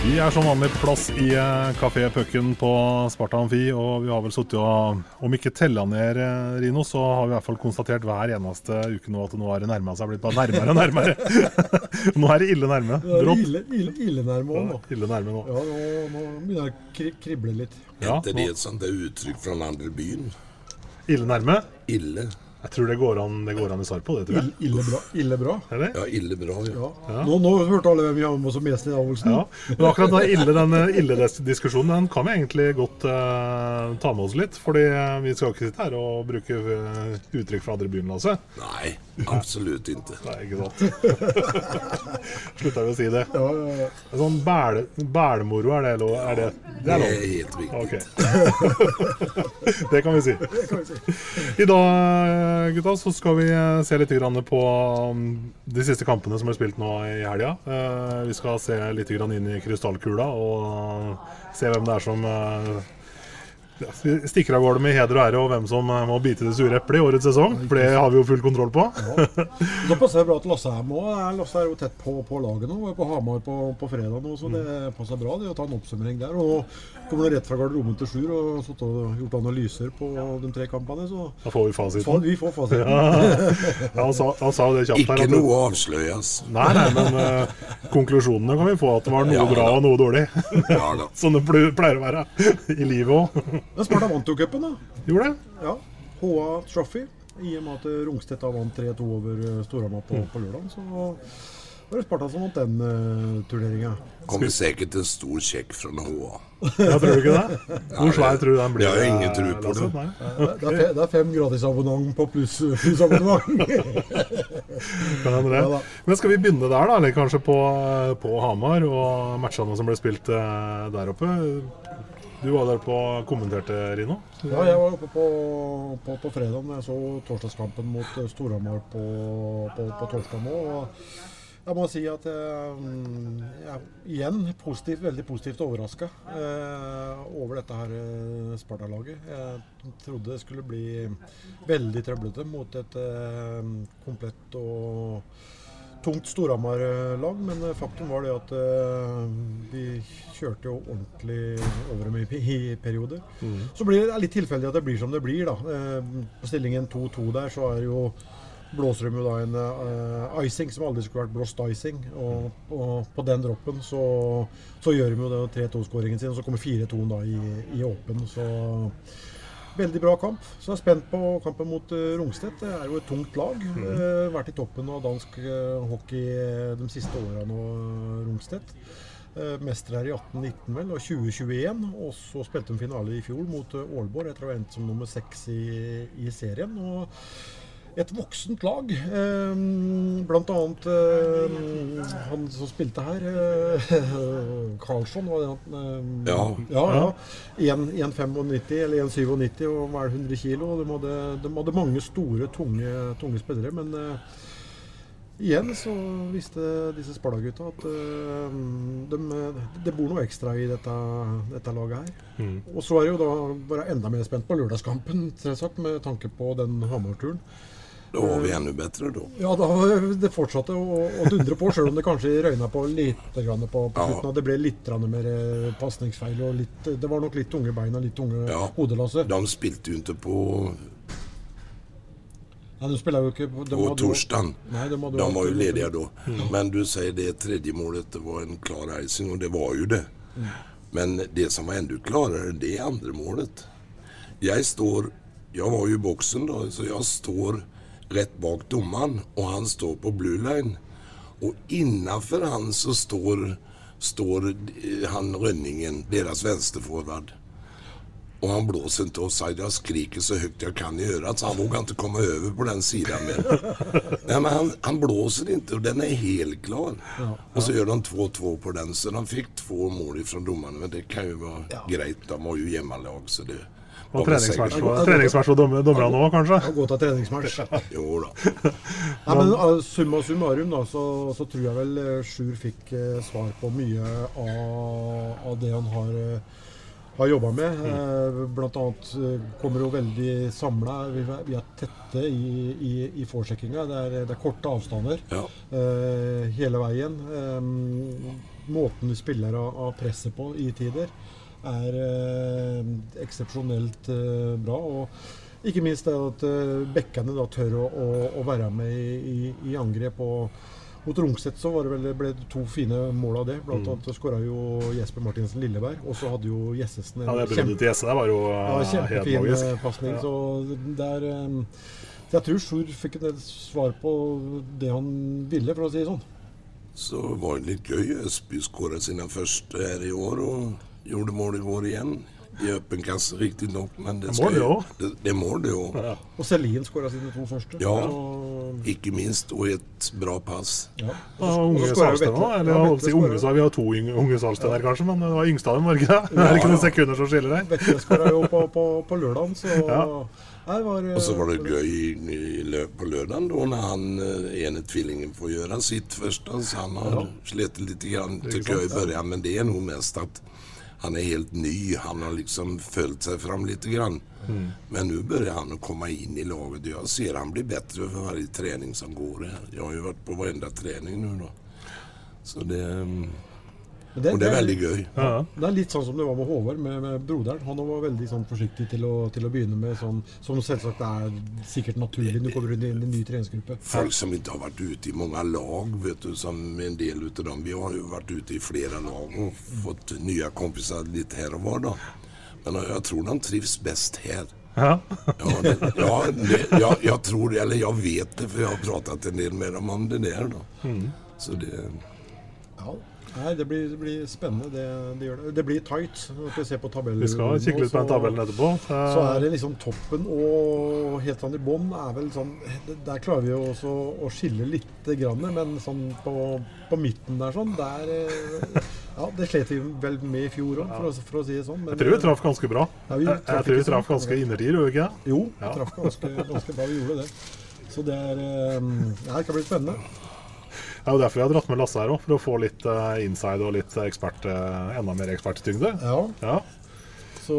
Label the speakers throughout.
Speaker 1: Vi er som vanlig på plass i eh, Kafé Pucken på Sparta Amfi, og vi har vel sittet og Om ikke tella ned, eh, Rino, så har vi i hvert fall konstatert hver eneste uke nå at nå har det nærma seg blitt bare nærmere og nærmere. nå er det ille nærme.
Speaker 2: Det
Speaker 1: Brått.
Speaker 2: ille, ille, ille nærme òg nå.
Speaker 1: Ille nærme nå.
Speaker 2: Ja, nå, nå begynner det å krible litt.
Speaker 1: Ja, Henter
Speaker 3: de et sånt uttrykk fra den andre byen?
Speaker 1: ille nærme.
Speaker 3: Ille.
Speaker 1: Jeg tror det går an, det går an i Sarpo, det tror jeg.
Speaker 2: ille bra. Ille bra.
Speaker 1: Er det?
Speaker 3: Ja, ille bra ja.
Speaker 2: Ja. Nå, nå hørte alle hvem vi har med oss som gjest i avholdelsen.
Speaker 1: Ja, men akkurat den ille, den eh, ille-diskusjonen den kan vi egentlig godt uh, ta med oss litt. Fordi eh, vi skal ikke sitte her og bruke uttrykk fra andre byen, altså
Speaker 3: Nei, absolutt ikke
Speaker 1: Nei, ikke sant? Slutta vi å si det.
Speaker 2: Ja, ja, ja.
Speaker 1: Sånn bæle, bælemoro, er det lov? Er det, det
Speaker 3: Det
Speaker 1: er
Speaker 3: helt riktigt.
Speaker 1: Okay. det kan vi si. I dag, gutta, så skal vi eh, se litt på um, de siste kampene som ble spilt nå i helga. Eh, Vi skal se litt inn i krystallkula og se hvem det er som eh, stikker av gårde med heder og ære, og hvem som eh, må bite det sure eplet i årets sesong. For det har vi jo full kontroll på.
Speaker 2: Da passer det bra at Lasse er med òg. Lasse er jo tett på, på laget nå. Var på Hamar på, på fredag nå, så det passer bra det å ta en oppsummering der. Og kommer han rett fra garderoben til Sjur og satt og gjort analyser på de tre kampene. Så
Speaker 1: Da får vi
Speaker 2: fa-
Speaker 1: fasiten.
Speaker 2: vi får fasiten.
Speaker 1: Ja, han, sa, han sa jo det kjapt
Speaker 3: Ikke
Speaker 1: her. at-
Speaker 3: nog avslöjas.
Speaker 1: Nei, nei, men uh, konklusjonene kan vi få at det var noe
Speaker 3: Ja,
Speaker 1: bra og noe dårlig.
Speaker 3: Ja da.
Speaker 1: Som det pleier å være i livet òg.
Speaker 2: Men Sparta vant jo cupen, da.
Speaker 1: Gjorde det?
Speaker 2: Ja. HA Trophy. I og med at Rungstedt da vant 3-2 over eh, Storhamar på, på lørdag, så var det Sparta som vant den uh, turneringa.
Speaker 3: Kommer sikkert en stor check fra HA.
Speaker 1: Ja, tror du ikke det? Hvor svær tror du den blir?
Speaker 3: Jeg har ingen tro på det.
Speaker 2: Det er, det er fem gratisabonnement på pluss plussabonnement.
Speaker 1: Det. Men skal vi begynne der, da? Eller kanskje på, på Hamar og matchene som ble spilt eh, der oppe? Du var der på kommenterte, Rino?
Speaker 2: ja, jeg var oppe på, på, på fredag da jeg så torsdagskampen mot eh, Storhamar på, på, på torsdag nå. og jeg må si at mm, jeg er igjen positivt, veldig positivt overraska eh, over dette her eh, Sparta-laget. Jeg trodde det skulle bli veldig trøblete mot et eh, komplett og tungt Storhamar-lag, men eh, faktum var det at eh, vi kjørte jo ordentlig over dem i, perioder. Så blir det, litt tilfeldig at det blir som det blir. da. Eh, På stillingen 2-2 der så er det jo blåser de jo da en uh, icing som aldri skulle vært blåst icing. Og, og på den droppen så, så gjør de jo det 3-2-skåringen sin, og så kommer 4-2 da i, i åpen. Så Veldig bra kamp. Så jeg er spent på kampen mot uh, Rungstedt. Det er jo et tungt lag. Eh, vært i toppen av dansk eh, hockey eh, de siste åra nå, Rungstedt. Mestere her i 1819 vel, og 2021. Og så spilte de finale i fjor mot Aalborg etter å ha endt som nummer seks i, i serien. Og et voksent lag. Eh, blant annet eh, han som spilte her, eh, Karlsson, var det han?
Speaker 3: Ja.
Speaker 2: ja, ja. 1,95 eller 1,97 og vel er 100 kilo. De hadde, de hadde mange store, tunge, tunge spillere, men uh, igjen så visste disse Sparta-gutta at de, det bor noe ekstra i dette, dette laget her.
Speaker 1: Mm.
Speaker 2: Og så er jeg jo da bare enda mer spent på lørdagskampen, selvsagt, med tanke på den Hamar-turen.
Speaker 3: Da var vi enda bedre, da.
Speaker 2: Ja, da det fortsatte å, å dundre på, selv om det kanskje røyna på litt på, på slutten. Ja. Det ble litt mer eh, pasningsfeil. og litt, Det var nok litt tunge bein og litt tunge
Speaker 3: Ja.
Speaker 2: hodelasse.
Speaker 3: De spilte jo ikke på,
Speaker 2: Nei, de spiller jo ikke på, de
Speaker 3: på
Speaker 2: torsdag. De,
Speaker 3: De var jo
Speaker 2: ledige
Speaker 3: da. Mm. Men du sier det tredje målet det var en klar icing og det var jo det. Men det som var enda klarere, det är andre målet. Jeg står, Jeg var jo i boksen, da, så jeg står rätt bak domaren og han står på blue line. Og innafor han så står, står eh, han Rönningen, deres vänsterforward. Og han blåser inte offside. Jeg skriker så høyt jeg kan i øret, så han våger ikke komme over på den sida mer. Nei, men han, han blåser ikke, og den er helt klar. Og så gjør de 2-2 på den. Så de fikk to mål fra dommerne. Men det kan jo være ja. greit, De har jo hjemmelag, så det...
Speaker 1: Og treningsmatch for, dommerne òg, kanskje?
Speaker 2: Å gå til treningsmatch.
Speaker 3: Jo da.
Speaker 2: Nei, men uh, Summa summarum da, så, så tror jeg vel uh, Sjur fikk uh, svar på mye av, av det han har, uh, har jobba med. Mm. blant annet kommer jo veldig samla. Vi, er- vi er tette i, i, i forsjekkinga. Det, det er korte avstander
Speaker 3: Ja.
Speaker 2: uh, hele veien. Um, måten vi spiller av, av presset på i tider, er eh, eksepsjonelt eh, bra. og ikke minst det at eh, bekkene da tør å, å, å være med i, i, i angrep. og mot Rungset så var det vel, ble det to fine mål av det. Blant
Speaker 1: Mm.
Speaker 2: annet skåra jo Jesper Martinsen Lilleberg, og så hadde jo Jessesen
Speaker 1: Ja, det til Jesse der var jo
Speaker 2: ja,
Speaker 1: eh,
Speaker 2: kjempefin eh, pasning.
Speaker 1: Ja.
Speaker 2: Så der eh, så jeg tror Sjur fikk et svar på det han ville, for å si det sånn.
Speaker 3: Så var det litt gøy. Østby skåra sine første her i år og gjorde mål i går igjen. I øppen kasse, riktignok, men det,
Speaker 2: Det
Speaker 3: skal
Speaker 2: det
Speaker 3: jo-
Speaker 2: også.
Speaker 3: det, det mål, det òg.
Speaker 2: Og Selin skåra sine to første.
Speaker 3: Ja,
Speaker 2: og...
Speaker 3: ikke minst. Og et bra pass.
Speaker 2: ja.
Speaker 1: Ja, unge Salsten òg? Eller jeg på si unge, så vi har to unge, unge Salsten her, kanskje, men det var yngste av dem, var det ikke det? Det er ikke noen sekunder som skiller der.
Speaker 2: Vetle skåra jo på, på, på lørdagen, så
Speaker 1: Ja.
Speaker 2: Var,
Speaker 3: Og så var det gøy i, i løp på lørdagen da når han eh, ene tvillingen får gjøre sitt først. Så han har
Speaker 1: Ja.
Speaker 3: slitt litt, grann,
Speaker 1: til
Speaker 3: tycker i begynnelsen. Men det er noe mest at han er helt ny. Han har liksom följt seg fram litt. Grann.
Speaker 1: Mm.
Speaker 3: Men nu börjar han å komme inn i laget. Jeg ser han blir bedre for hver trening som går. Jeg Jag har jo vært på hver träning trening nå, Så det,
Speaker 2: Men det-
Speaker 3: og det er
Speaker 2: veldig
Speaker 3: gøy. gøy.
Speaker 2: Det er litt sånn som det var med Håvard, med, med broderen. Han var veldig sånn forsiktig til å, til å begynne med sånn som selvsagt er sikkert naturlig når du kommer inn i en ny treningsgruppe.
Speaker 3: Folk som ikke har vært ute i mange lag, vet du, som en del utav dem. Vi har jo vært ute i flere lag og fått nye kompiser litt her og var da. Men jeg tror de trivs best her.
Speaker 1: Ja.
Speaker 3: Ja, det, ja det, jag, jeg tror det, eller jeg vet det for jeg har pratet en del med dem om det der. da.
Speaker 1: Mm.
Speaker 3: Så det...
Speaker 2: Ja. Nei, det blir, det blir spennende. Det, det det. Det blir tight. Når vi ser på tabellen
Speaker 1: Vi skal kikke litt på den tabellen etterpå.
Speaker 2: Så er det liksom toppen og helt sånn i bånn er vel sånn Der klarer vi jo også å skille litt, grann, men sånn på, på midten der sånn Der eh, Ja, det slet vi vel med i fjor òg, for, for å si det sånn. men-
Speaker 1: Jeg tror vi traff ganske bra.
Speaker 2: Ja, vi
Speaker 1: Jeg, jeg tror vi traff ganske innertier, gjorde vi ikke?
Speaker 2: Jo, vi
Speaker 1: Ja.
Speaker 2: traff ganske, ganske bra. Vi gjorde det. Så det er Det ja, Det kan bli spennende.
Speaker 1: Det er jo derfor jeg har dratt med Lasse her òg, for å få litt uh, inside og litt ekspert, uh, enda mer eksperttyngde.
Speaker 2: Ja.
Speaker 1: Ja.
Speaker 2: Så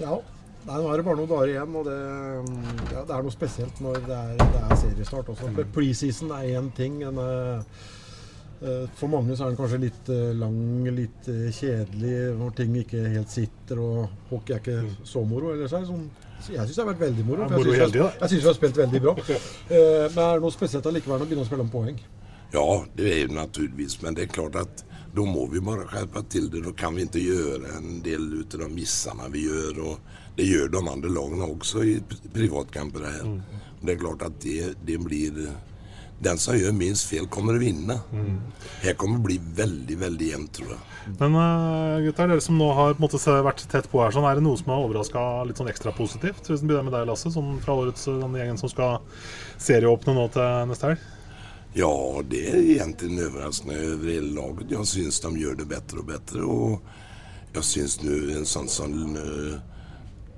Speaker 2: ja. Nei, nå er det bare noen dager igjen, og det, ja, det er noe spesielt når det er, det er seriestart også. For Preseason er én ting. En, eh, eh, for mange så er den kanskje litt eh, lang, litt eh, kjedelig, når ting ikke helt sitter. Og hockey er ikke så moro. Eller så er sånn, så jeg syns det har vært veldig moro. For jeg syns vi har- spilt veldig bra. Eh, Men er det noe spesielt allikevel å begynne å spille om poeng?
Speaker 3: Ja, det er jo naturligvis. Men det er klart at da må vi bare skjerpe til det. Da kan vi ikke gjøre en del utav de missene vi gjør. og det gjør de andre lagene også i privatkamper her.
Speaker 1: Mm.
Speaker 3: Det er klart at det, det blir... Den som gjør minst fel kommer å vinne.
Speaker 1: Mm.
Speaker 3: Her kommer det bli veldig veldig jevnt, tror jeg.
Speaker 1: Men uh, gutter, dere som nå har på en måte vært tett på her, sånn, er det noe som har overraska litt sånn ekstra positivt? Hvis vi begynner med deg, Lasse, sånn fra årets den gjengen som skal serieåpne nå til neste helg?
Speaker 3: Ja, det er egentlig overraskende over hele laget. Jeg syns de gjør det bedre og bedre. Og jeg syns nå en sånn som eh,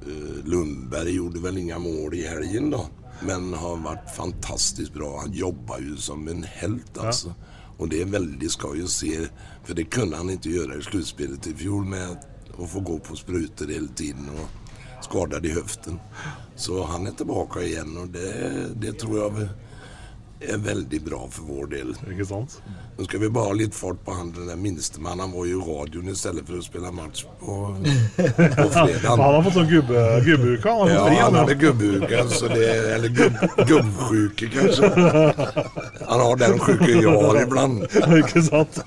Speaker 3: eh, Lundberg gjorde vel ingen mål i helgen då. Men har vært fantastisk bra. Han jobber jo som en helt, altså. Og det er veldig skøy å se, for det kunne han ikke gjøre i sluttspillet i fjor med å få gå på spruter hele tiden og skadet i høften. Så han er tilbake igjen, og det, det tror jeg er veldig bra for vår del.
Speaker 1: Ikke sant?
Speaker 3: Nå skal vi bare ha litt fart på han den minstemannen minstemann. Han var jo i radioen i stedet for å spille match på, på fredag.
Speaker 1: Han har fått sånn gubbe, gubbeuke. Han
Speaker 3: Ja, han hadde gubbeuke, så det, eller gubb, gubbsjuke kanskje. Han har den sjuke jeg har iblant.
Speaker 1: Ikke sant?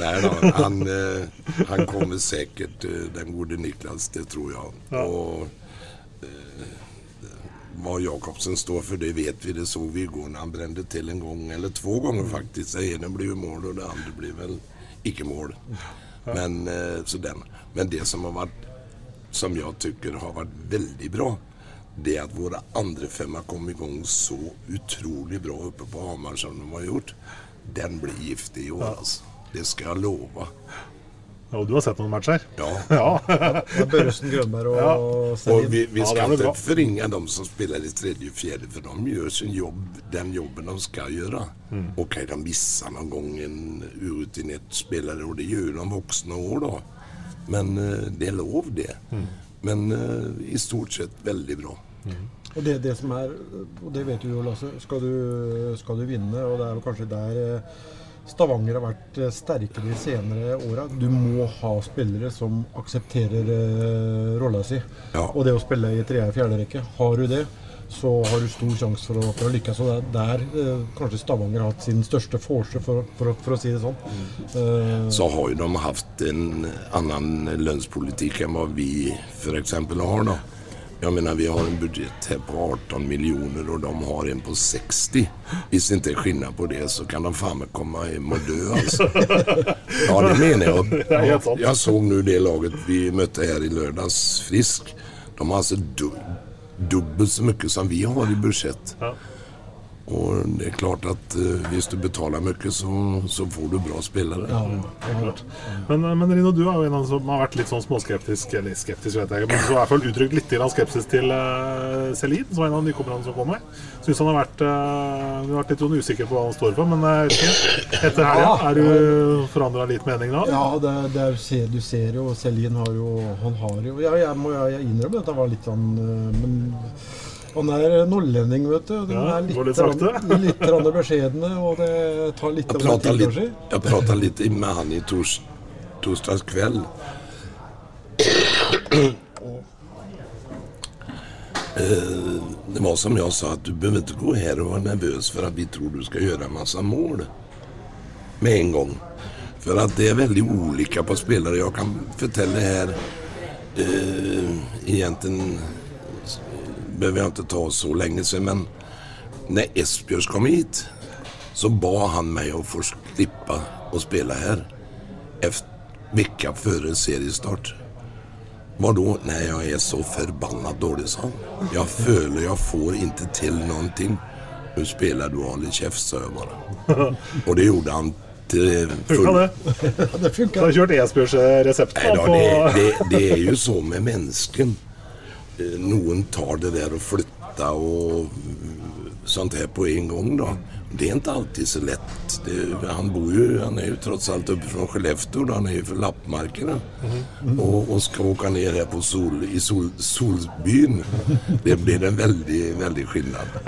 Speaker 3: Nei da, han, eh, han kommer sikkert, eh, den gode Niklas, det tror jeg. Og eh, hva Jacobsen står for, det vet vi. Det så vi i går når han brände til en gang, eller to ganger faktisk. Det ene blir jo mål, og det andre blir vel ikke mål. Men, eh, så den. Men det som har vært, som jeg tycker har vært veldig bra, det er at våre andre femmer kom i gang så utrolig bra oppe på Hamar som de har gjort. Den blir giftig i år, altså. Det skal jeg love.
Speaker 1: Ja, du har sett noen matcher?
Speaker 3: Ja.
Speaker 1: ja.
Speaker 2: Børresen, Grønberg og
Speaker 1: Ja.
Speaker 3: Og vi, vi skal ikke
Speaker 1: ringe
Speaker 3: forringe de som spiller i tredje og fjerde, for de gjør sin jobb, den jobben de skal gjøre.
Speaker 1: Mm.
Speaker 3: Ok, de misser noen gang en urutinert spiller, og det gjør de voksne år, da. Men uh, det er lov, det.
Speaker 1: Mm.
Speaker 3: Men uh, i stort sett veldig bra.
Speaker 2: Og det, det som er, og det vet du jo, Lasse, skal du, skal du vinne, og det er jo kanskje der eh, Stavanger har vært eh, sterkere de senere åra. Du må ha spillere som aksepterer eh, rolla si.
Speaker 3: Ja.
Speaker 2: Og det å spille i tredje og fjerde rekke, har du det, så har du stor sjanse for, for å lykkes. Og det er der eh, kanskje Stavanger har hatt sin største forse, for, for, for å si det sånn. Eh,
Speaker 3: Så har jo de hatt en annen lønnspolitikk enn hva vi f.eks. har. da. Jeg mener, Vi har en budsjett her på 18 millioner, og de har en på 60. Hvis det ikke er skillnad på det, så kan de faen meg komme hjem og dø, altså. Ja, det mener jeg.
Speaker 1: Sant.
Speaker 3: Jeg så nå det laget vi møtte her i lørdags, Frisk. De har altså du dubbelt så mye som vi har i budsjett. Og det er klart at uh, hvis du betaler mye, så, så får du bra spillere.
Speaker 2: ja, det er klart.
Speaker 1: Men, men Rino, du er jo en av dem som har vært litt sånn småskeptisk, eller skeptisk, vet jeg ikke, men så har i hvert fall uttrykt litt skepsis til uh, Selin, som er en av nykommerne som kommer. Syns han har vært, uh, har vært litt sånn usikker på hva han står for, men uh, jeg etter helga, er du forandra litt mening da?
Speaker 2: Ja, det, det er, du ser jo Selin har jo Han har jo Ja, jeg må jeg innrømme at han var litt sånn Men han er nordlending, vet du. Den
Speaker 1: Ja,
Speaker 2: er litt,
Speaker 1: litt
Speaker 2: rann- litt rann beskjedne, og det tar litt
Speaker 3: Jeg
Speaker 2: av tid,
Speaker 3: litt,
Speaker 2: kanskje.
Speaker 3: jeg pratet litt med han i tors, torsdags kveld. Eh, Det var som jeg sa, at du behøver ikke gå her og være nervøs for at vi tror du skal gjøre en massa mål. Med en gang. For at det er veldig ulike på spillere. Jeg kan fortelle her eh, egentligen behöver jeg ikke ta så lenge siden, men når Esbjørs kom hit så ba han meg å få slippe å spille her uka før seriestart. Hva da? Nei, jeg er så forbanna dårlig, sa han. Jeg føler jeg får ikke til noen ting. Nå spiller du alle kjeft, sa jeg bare. Og det gjorde han til
Speaker 1: Funka det?
Speaker 2: funka.
Speaker 1: har kjørt Esbjørns resept på
Speaker 3: det, det, det er jo så med mennesken. Eh, Noen tar det der og flytter og mm, sånt her på en gang, da. Det er ikke alltid så lett. Det, han bor jo, han er jo tross alt oppe fra Skellefteå, han er jo fra Lappmarkene. Og, og skal åke ned her på sol, i sol, Solbyen. Det blir en veldig, veldig skillnad.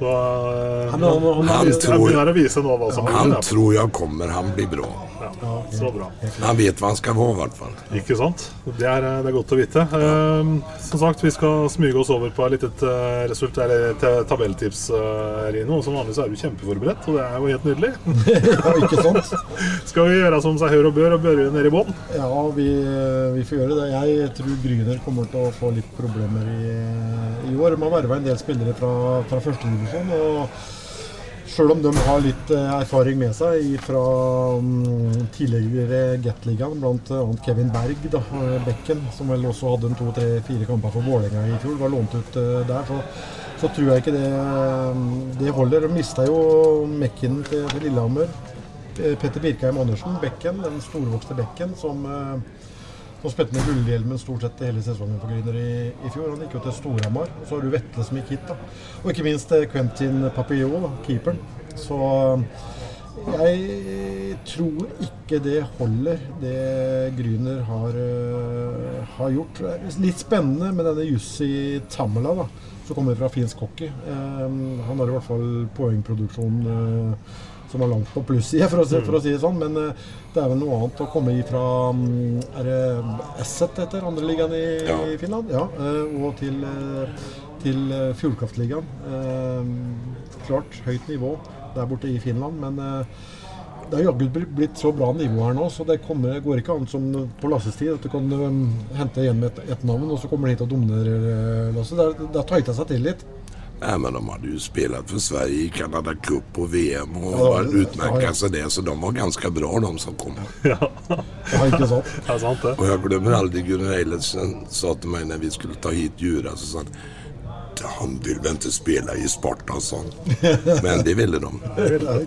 Speaker 1: Så uh,
Speaker 2: Han, han, han,
Speaker 3: Han tror,
Speaker 1: å vise nå hva som
Speaker 3: han tror jeg kommer, han blir bra.
Speaker 1: ja, Så bra.
Speaker 3: Han vet hva han skal få, i hvert fall.
Speaker 1: Ikke sant? Det er, det er godt å vite. Ehm, som sagt, vi skal smyge oss over på et lite uh, resultat, eller tabelltips, uh, Rino. Som vanlig så er du kjempeforberedt, og det er jo helt nydelig.
Speaker 2: ja, ikke sant?
Speaker 1: Skal vi gjøre som seg hør og bør, og børre ned i bånn?
Speaker 2: Ja, vi, vi får gjøre det. Jeg tror Gryner kommer til å få litt problemer i, i år. De har verva en del spillere fra, fra førstedivisjon. Sjøl om de har litt eh, erfaring med seg fra um, tidligere Gatligaen, bl.a. Kevin Berg, da, eh, bekken, som vel også hadde en to-tre-fire kamper for Vålerenga i fjor, var lånt ut eh, der. Så, så tror jeg ikke det, eh, det holder. De mista jo Mekken til, Lillehammer. Eh, Petter Birkheim Andersen, bekken, den storvokste bekken, som, eh, som spilte med gullhjelmen stort sett hele sesongen for Grüner i, i fjor. Han gikk jo til Storhamar. Og så har du Vetle som gikk hit. da. Og ikke minst eh, Quentin Papillon, keeperen. Så jeg tror ikke det holder, det Gryner har, uh, har gjort. Litt spennende med denne Jussi Tamela, da, som kommer fra finsk hockey. Um, han har i hvert fall poengproduksjon uh, som er langt på plussida, for, si- for å si det sånn. Men uh, det er vel noe annet å komme ifra um, Er det Esset etter andreligaen i,
Speaker 3: Ja.
Speaker 2: i Finland? Ja. uh, og til, uh, til Fjordkraftligaen. Klart høyt nivå der borte i Finland, men det har jaggu bl- blitt så bra nivå her nå, så det kommer, går ikke an som på Lasses tid at du kan um, hente igjen med et, et navn, og så kommer du hit og dominerer Lasse. Det, har- tighta seg til litt.
Speaker 3: Nej, men de hade ju spelat för Sverige i Canada Cup och VM och
Speaker 2: Ja,
Speaker 3: ja, utmärka
Speaker 2: ja, ja.
Speaker 3: sig det. Så de var ganska bra de som kom.
Speaker 2: Ja, ikke sant?
Speaker 1: Det er sant, det.
Speaker 3: Och jag glömmer aldrig Gunnar Eilertsen sa till mig när vi skulle ta hit Djura så sa han han vill väl inte spela i Sparta, sa han. Men det ville de.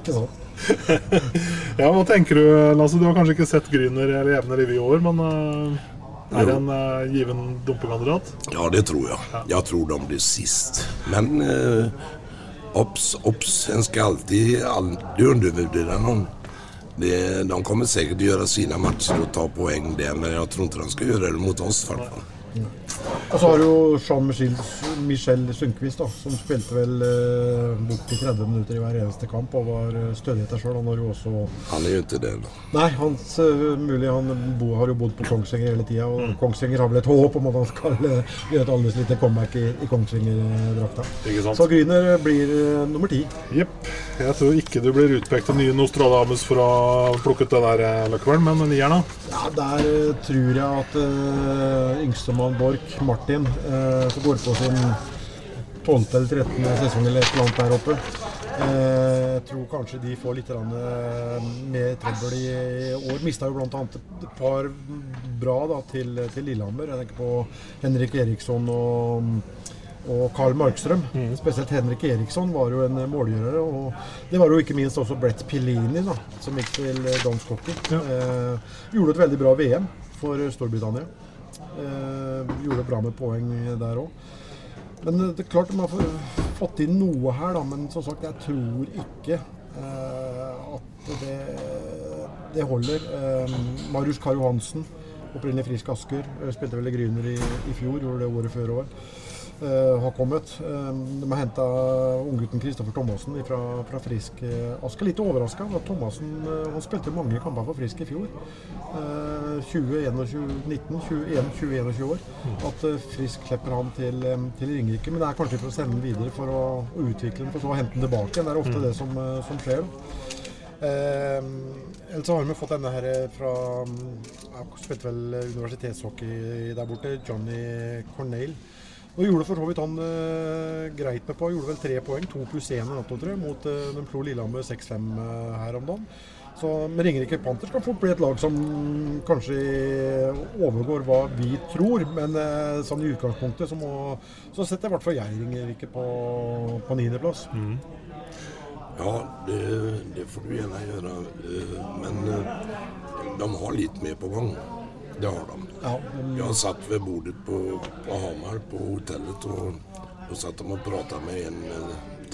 Speaker 2: Sant.
Speaker 1: Ja, Hva tenker du, Lasse? Du har kanskje ikke sett Gryner eller Jevne Liv i år, men øh, er det en uh, given dumpekandidat?
Speaker 3: Ja, det tror jeg. Ja. Jeg tror de blir sist. Men eh, obs, obs, en skal alltid aldrig undervurdere noen. Det, de kommer sikkert til å gjøre sine matcher og ta poeng, det men jeg tror ikke de skal gjøre det mot oss i alla fall.
Speaker 2: Og så har du jo Jean-Michel Michel Sundquist, da, som spilte vel uh, borti 30 minutter i hver eneste kamp og var uh, stødig etter sjøl. Han har jo også
Speaker 3: Han er jo ikke det. da.
Speaker 2: Nei, hans, uh, mulig han bo, har jo bodd på Kongsvinger hele tida, og Kongsvinger har vel et håp om at han skal uh, gjøre et alles lite comeback i, i Kongsvinger-drakta. Så Gryner blir uh, nummer ti.
Speaker 1: Jepp. Jeg tror ikke du blir utpekt til nye Nostradamus for å ha plukket den der øh, men nieren, da?
Speaker 2: Ja, Der uh, tror jeg at uh, yngstemann Borch, Martin, eh, som går på sin 12. eller 13. sesong eller et eller annet der oppe. Eh, Jeg tror kanskje de får litt eh, mer trøbbel i år. Mista jo bl.a. et par bra da, til, til Lillehammer. Jeg tenker på Henrik Eriksson og, og Carl Markstrøm. Spesielt Henrik Eriksson var jo en målgjører. Og det var jo ikke minst også Brett Pellini, da, som gikk til dansk hockey. Eh, gjorde et veldig bra VM for Storbritannia. Eh, gjorde bra med poeng der òg. Men det er klart de har fått inn noe her, da. Men som sagt, jeg tror ikke eh, at det, det holder. Eh, Marius Kar Johansen, opprinnelig Frisk Asker, spilte vel i Gryner i, i fjor, gjorde det året før òg. Uh, har kommet. Eh, de har henta unggutten Kristoffer Thomassen fra, fra Frisk Asker. Litt overraska. Thomassen eh, han spilte mange kamper for Frisk i fjor. Uh, 20-21 21 år. At eh, Frisk slipper han til, eh, til Ringerike. Men det er kanskje for å sende den videre for å, å utvikle den, for så å hente den tilbake. Det er ofte det som, eh, som skjer. Eh, ellers har vi fått denne her fra jeg Spilte vel universitetshockey der borte. Johnny Cornell. Og gjorde for så vidt han eh, greit med på. Gjorde vel tre poeng, to pluss én i natt, tror jeg, mot uh, de slo Lillehammer 6-5 eh, her om dagen. Så med Ringerike Panthers kan fort bli et lag som kanskje overgår hva vi tror. Men eh, sånn i utgangspunktet så, må, så setter i hvert fall jeg Ringerike på, på niendeplass.
Speaker 3: Ja, det, det får du gjerne gjøre. Eh, Men eh, de har litt mer på gång. Det har de.
Speaker 2: Ja, men-
Speaker 3: Jag satt ved bordet på, på Hamar på hotellet og då satt de og prata med en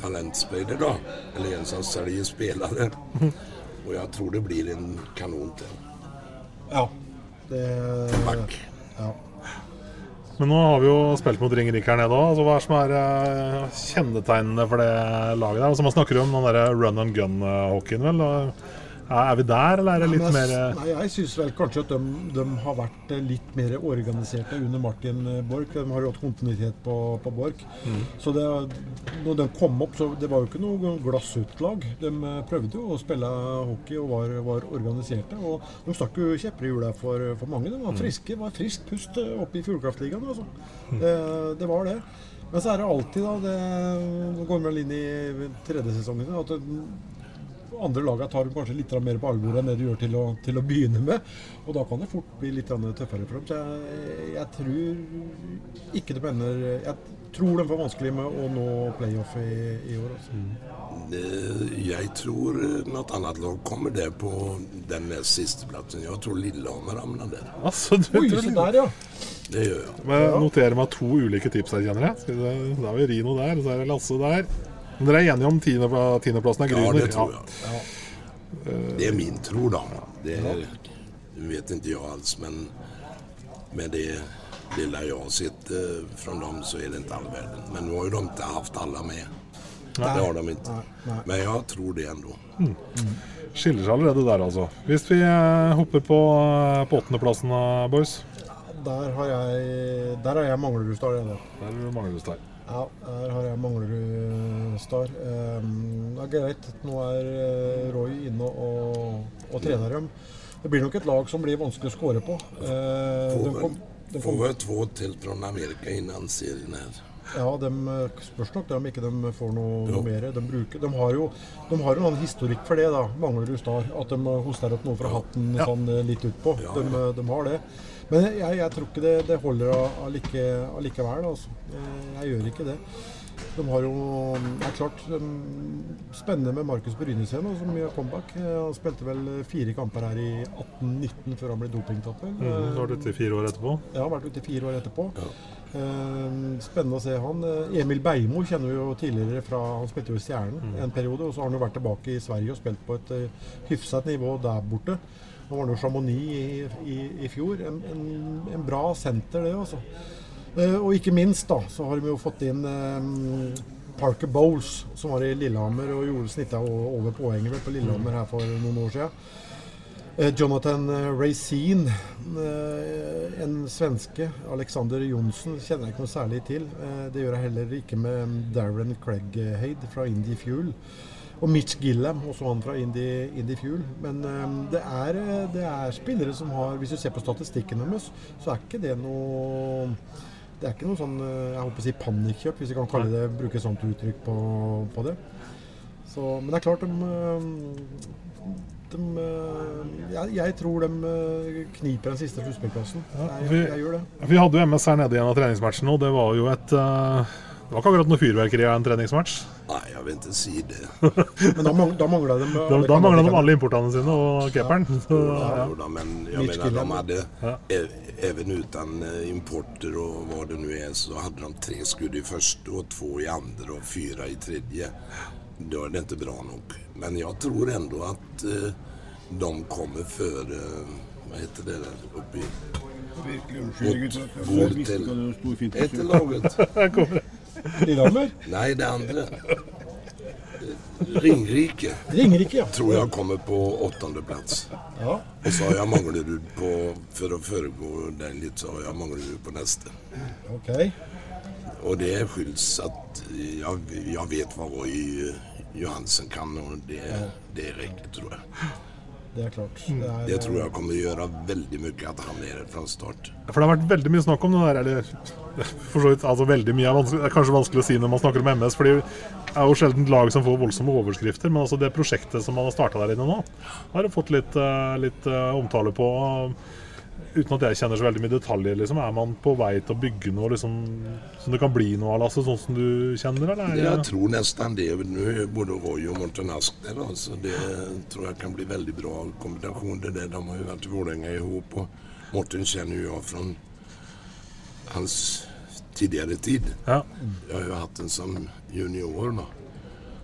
Speaker 3: talentspiller da. Eller en som selger spelare. og jeg tror det blir en kanon til.
Speaker 2: Ja. Det,
Speaker 3: Back.
Speaker 2: ja.
Speaker 1: Men nå har vi jo spilt mot Ringerik her nede òg. Altså, hva er som er eh, kjennetegnene for det laget? der? Altså, man snakker jo om den der run and gun-hockeyen, vel. Og, er er vi der, eller er det litt
Speaker 2: ja,
Speaker 1: mer
Speaker 2: jeg,
Speaker 1: eh,
Speaker 2: nei, jeg syns vel kanskje at de, de har vært eh, litt mer organiserte under Martin eh, Borch. De har jo hatt kontinuitet på, på Borch.
Speaker 1: Mm.
Speaker 2: Så det, når de kom opp, så det var jo ikke noe glassutlag. De prøvde jo å spille hockey og var, var organiserte. Og de stakk jo kjepper i hjula for, for mange. De var
Speaker 1: Mm.
Speaker 2: friske. var friskt pust oppe i Fuglekraftligaen, Altså. Det, det var det. Men så er det alltid, da det, Nå går vi vel inn i tredje sesongen, at det, andre lagene tar dem kanskje litt mer på alvor enn det du gjør til å, til å begynne med. Og da kan det fort bli litt tøffere for dem. Så jeg, jeg tror ikke det ender Jeg tror de får vanskelig med å nå playoff i, i år. Altså.
Speaker 3: Eh, Jeg tror noe annet lag kommer det på den nest siste plassen. Jeg tror Lillehammer havner der.
Speaker 1: Altså, du,
Speaker 2: Oi, så der, ja.
Speaker 3: Det gjør jeg.
Speaker 1: Men Jeg noterer meg to ulike tips her, kjenner jeg. Da har vi Rino der, og så er det Lasse der. Men dere er enige om tiende- tiendeplassen er
Speaker 3: Ja, det tror jeg. Det er min tro da. Det er, vet ikke jeg alls, men med det lilla jeg har sett fra dem så er det ikke all verden. Men nå har jo de ikke hatt alle med. Det har de inte. Men jeg tror det ändå.
Speaker 1: Skiller seg allerede der, altså. Hvis vi eh, hopper på, eh, på åttendeplassen, boys.
Speaker 2: Der har jeg Der har jeg Manglerud-Star. jeg, da.
Speaker 1: Der er du Manglerud
Speaker 2: Ja, her har jeg Manglerud-Star. Um, det er greit. Nå er eh, Roy inne og, og trener dem. Det blir nok et lag som blir vanskelig å skåre på. Eh,
Speaker 3: Får
Speaker 2: kom,
Speaker 3: väl två till Amerika innan serien här.
Speaker 2: Ja, de eh, spørs nok om ikke de får noe, noe mer. De, bruker, de har jo de har jo en historikk for det, da, Manglerud Star. At de eh, hoster opp noe fra hatten sånn eh, litt utpå.
Speaker 3: Ja,
Speaker 2: De,
Speaker 3: ja.
Speaker 2: De, de har det. Men jeg, jeg tror ikke det, det holder allike, allikevel. Altså. Jeg gjør ikke det. De har jo Det er klart spennende med Markus Brynes igjen, som gjør comeback. Eh, Han spilte vel fire kamper her i 18-19 før han ble dopingtatt.
Speaker 1: Mm, så var det ute i fire år etterpå.
Speaker 2: Ja, har vært ute i fire år etterpå. Ja. spennende å se han. Eh, Emil Beimo kjenner vi jo tidligere fra Han spilte jo i Stjernen en periode, og så har han jo vært tilbake i Sverige og spilt på et hyfset nivå der borte. Nå var han jo Chamonix i, i, i fjor. En, en, en bra senter, det, altså. Eh, og ikke minst da, så har de jo fått inn eh, Parker Bowles, som var i Lillehammer og gjorde snitta over poenget på Lillehammer her for noen år siden. Eh, Jonathan Racine, en svenske, Alexander Johnsen, kjenner jeg ikke noe særlig til. Det gjør jeg heller ikke med Darren Craighead fra Indie Fuel. Og Mitch Gillam, også han fra Indie, Indie Fuel. Men det er, det er spillere som har Hvis du ser på statistikken deres, så er ikke det noe det er ikke noe sånn eh, jeg håper å si panikkjøp, hvis jeg kan kalle det, bruke et sånt uttrykk på, på det. Så, men det er klart de, eh, de eh, jeg, jeg tror de kniper den siste sluttspillplassen. Ja,
Speaker 1: vi-
Speaker 2: jeg, jeg gjør det.
Speaker 1: Vi hadde jo MS her nede i en av treningsmatchene, og det var jo et eh, Det var ikke akkurat noe fyrverkeri av en treningsmatch.
Speaker 3: Nei, jeg vil ikke si det.
Speaker 2: Men da, mang- da mangla de
Speaker 1: Da,
Speaker 2: alle
Speaker 1: da mangla de alle importene sine og keeperen.
Speaker 3: Ja.
Speaker 1: Ja,
Speaker 3: ja. men jeg
Speaker 2: Mitch
Speaker 3: mener de
Speaker 2: hadde
Speaker 3: Even
Speaker 1: Ja.
Speaker 3: ä- även eh, importer og hva det nå er, så hadde de tre skudd i første og to i andre og fyra i tredje. Da er det ikke bra nok. Men jeg tror ennå at eh, de kommer før Hva heter det der oppe i... Virkelig unnskyld, gutter. Et i laget.
Speaker 2: Lillehammer?
Speaker 3: Nei, det andre. Ringrike
Speaker 2: Ringerike, ja.
Speaker 3: tror jeg kommer på åttendeplass.
Speaker 2: ja.
Speaker 3: Og så har jag Manglerud på, For å foregå den litt, så har jag Manglerud på neste.
Speaker 2: Ok.
Speaker 3: Og det skylds at jeg, jeg vet hva Roy Johansen kan og det, det räcker tror jag.
Speaker 2: Det er klart.
Speaker 1: Mm.
Speaker 2: er,
Speaker 3: Det tror jeg kommer gjøre veldig mye at han er fra start.
Speaker 1: For det har vært veldig mye snakk om det der, eller for så vidt, altså veldig mye er, vanskelig, er kanskje vanskelig å si når man snakker om MS, for det er jo sjelden lag som får voldsomme overskrifter, men altså det prosjektet som man har starta der inne nå, har fått litt, eh, litt eh, omtale på. Uten at jeg kjenner så veldig mye detaljer, liksom. Er man på vei til å bygge noe liksom, som det kan bli noe av, altså, sånn som du kjenner, eller? er
Speaker 3: Jeg tror nesten det. Er både Roy og Morten Ask der, så det tror jeg kan bli veldig bra kombinasjon. Det der. De har jo vært i Vålerenga og Morten kjenner jo jeg fra hans tidligere tid.
Speaker 1: Ja.
Speaker 3: Jeg har jo hatt den som junior, da.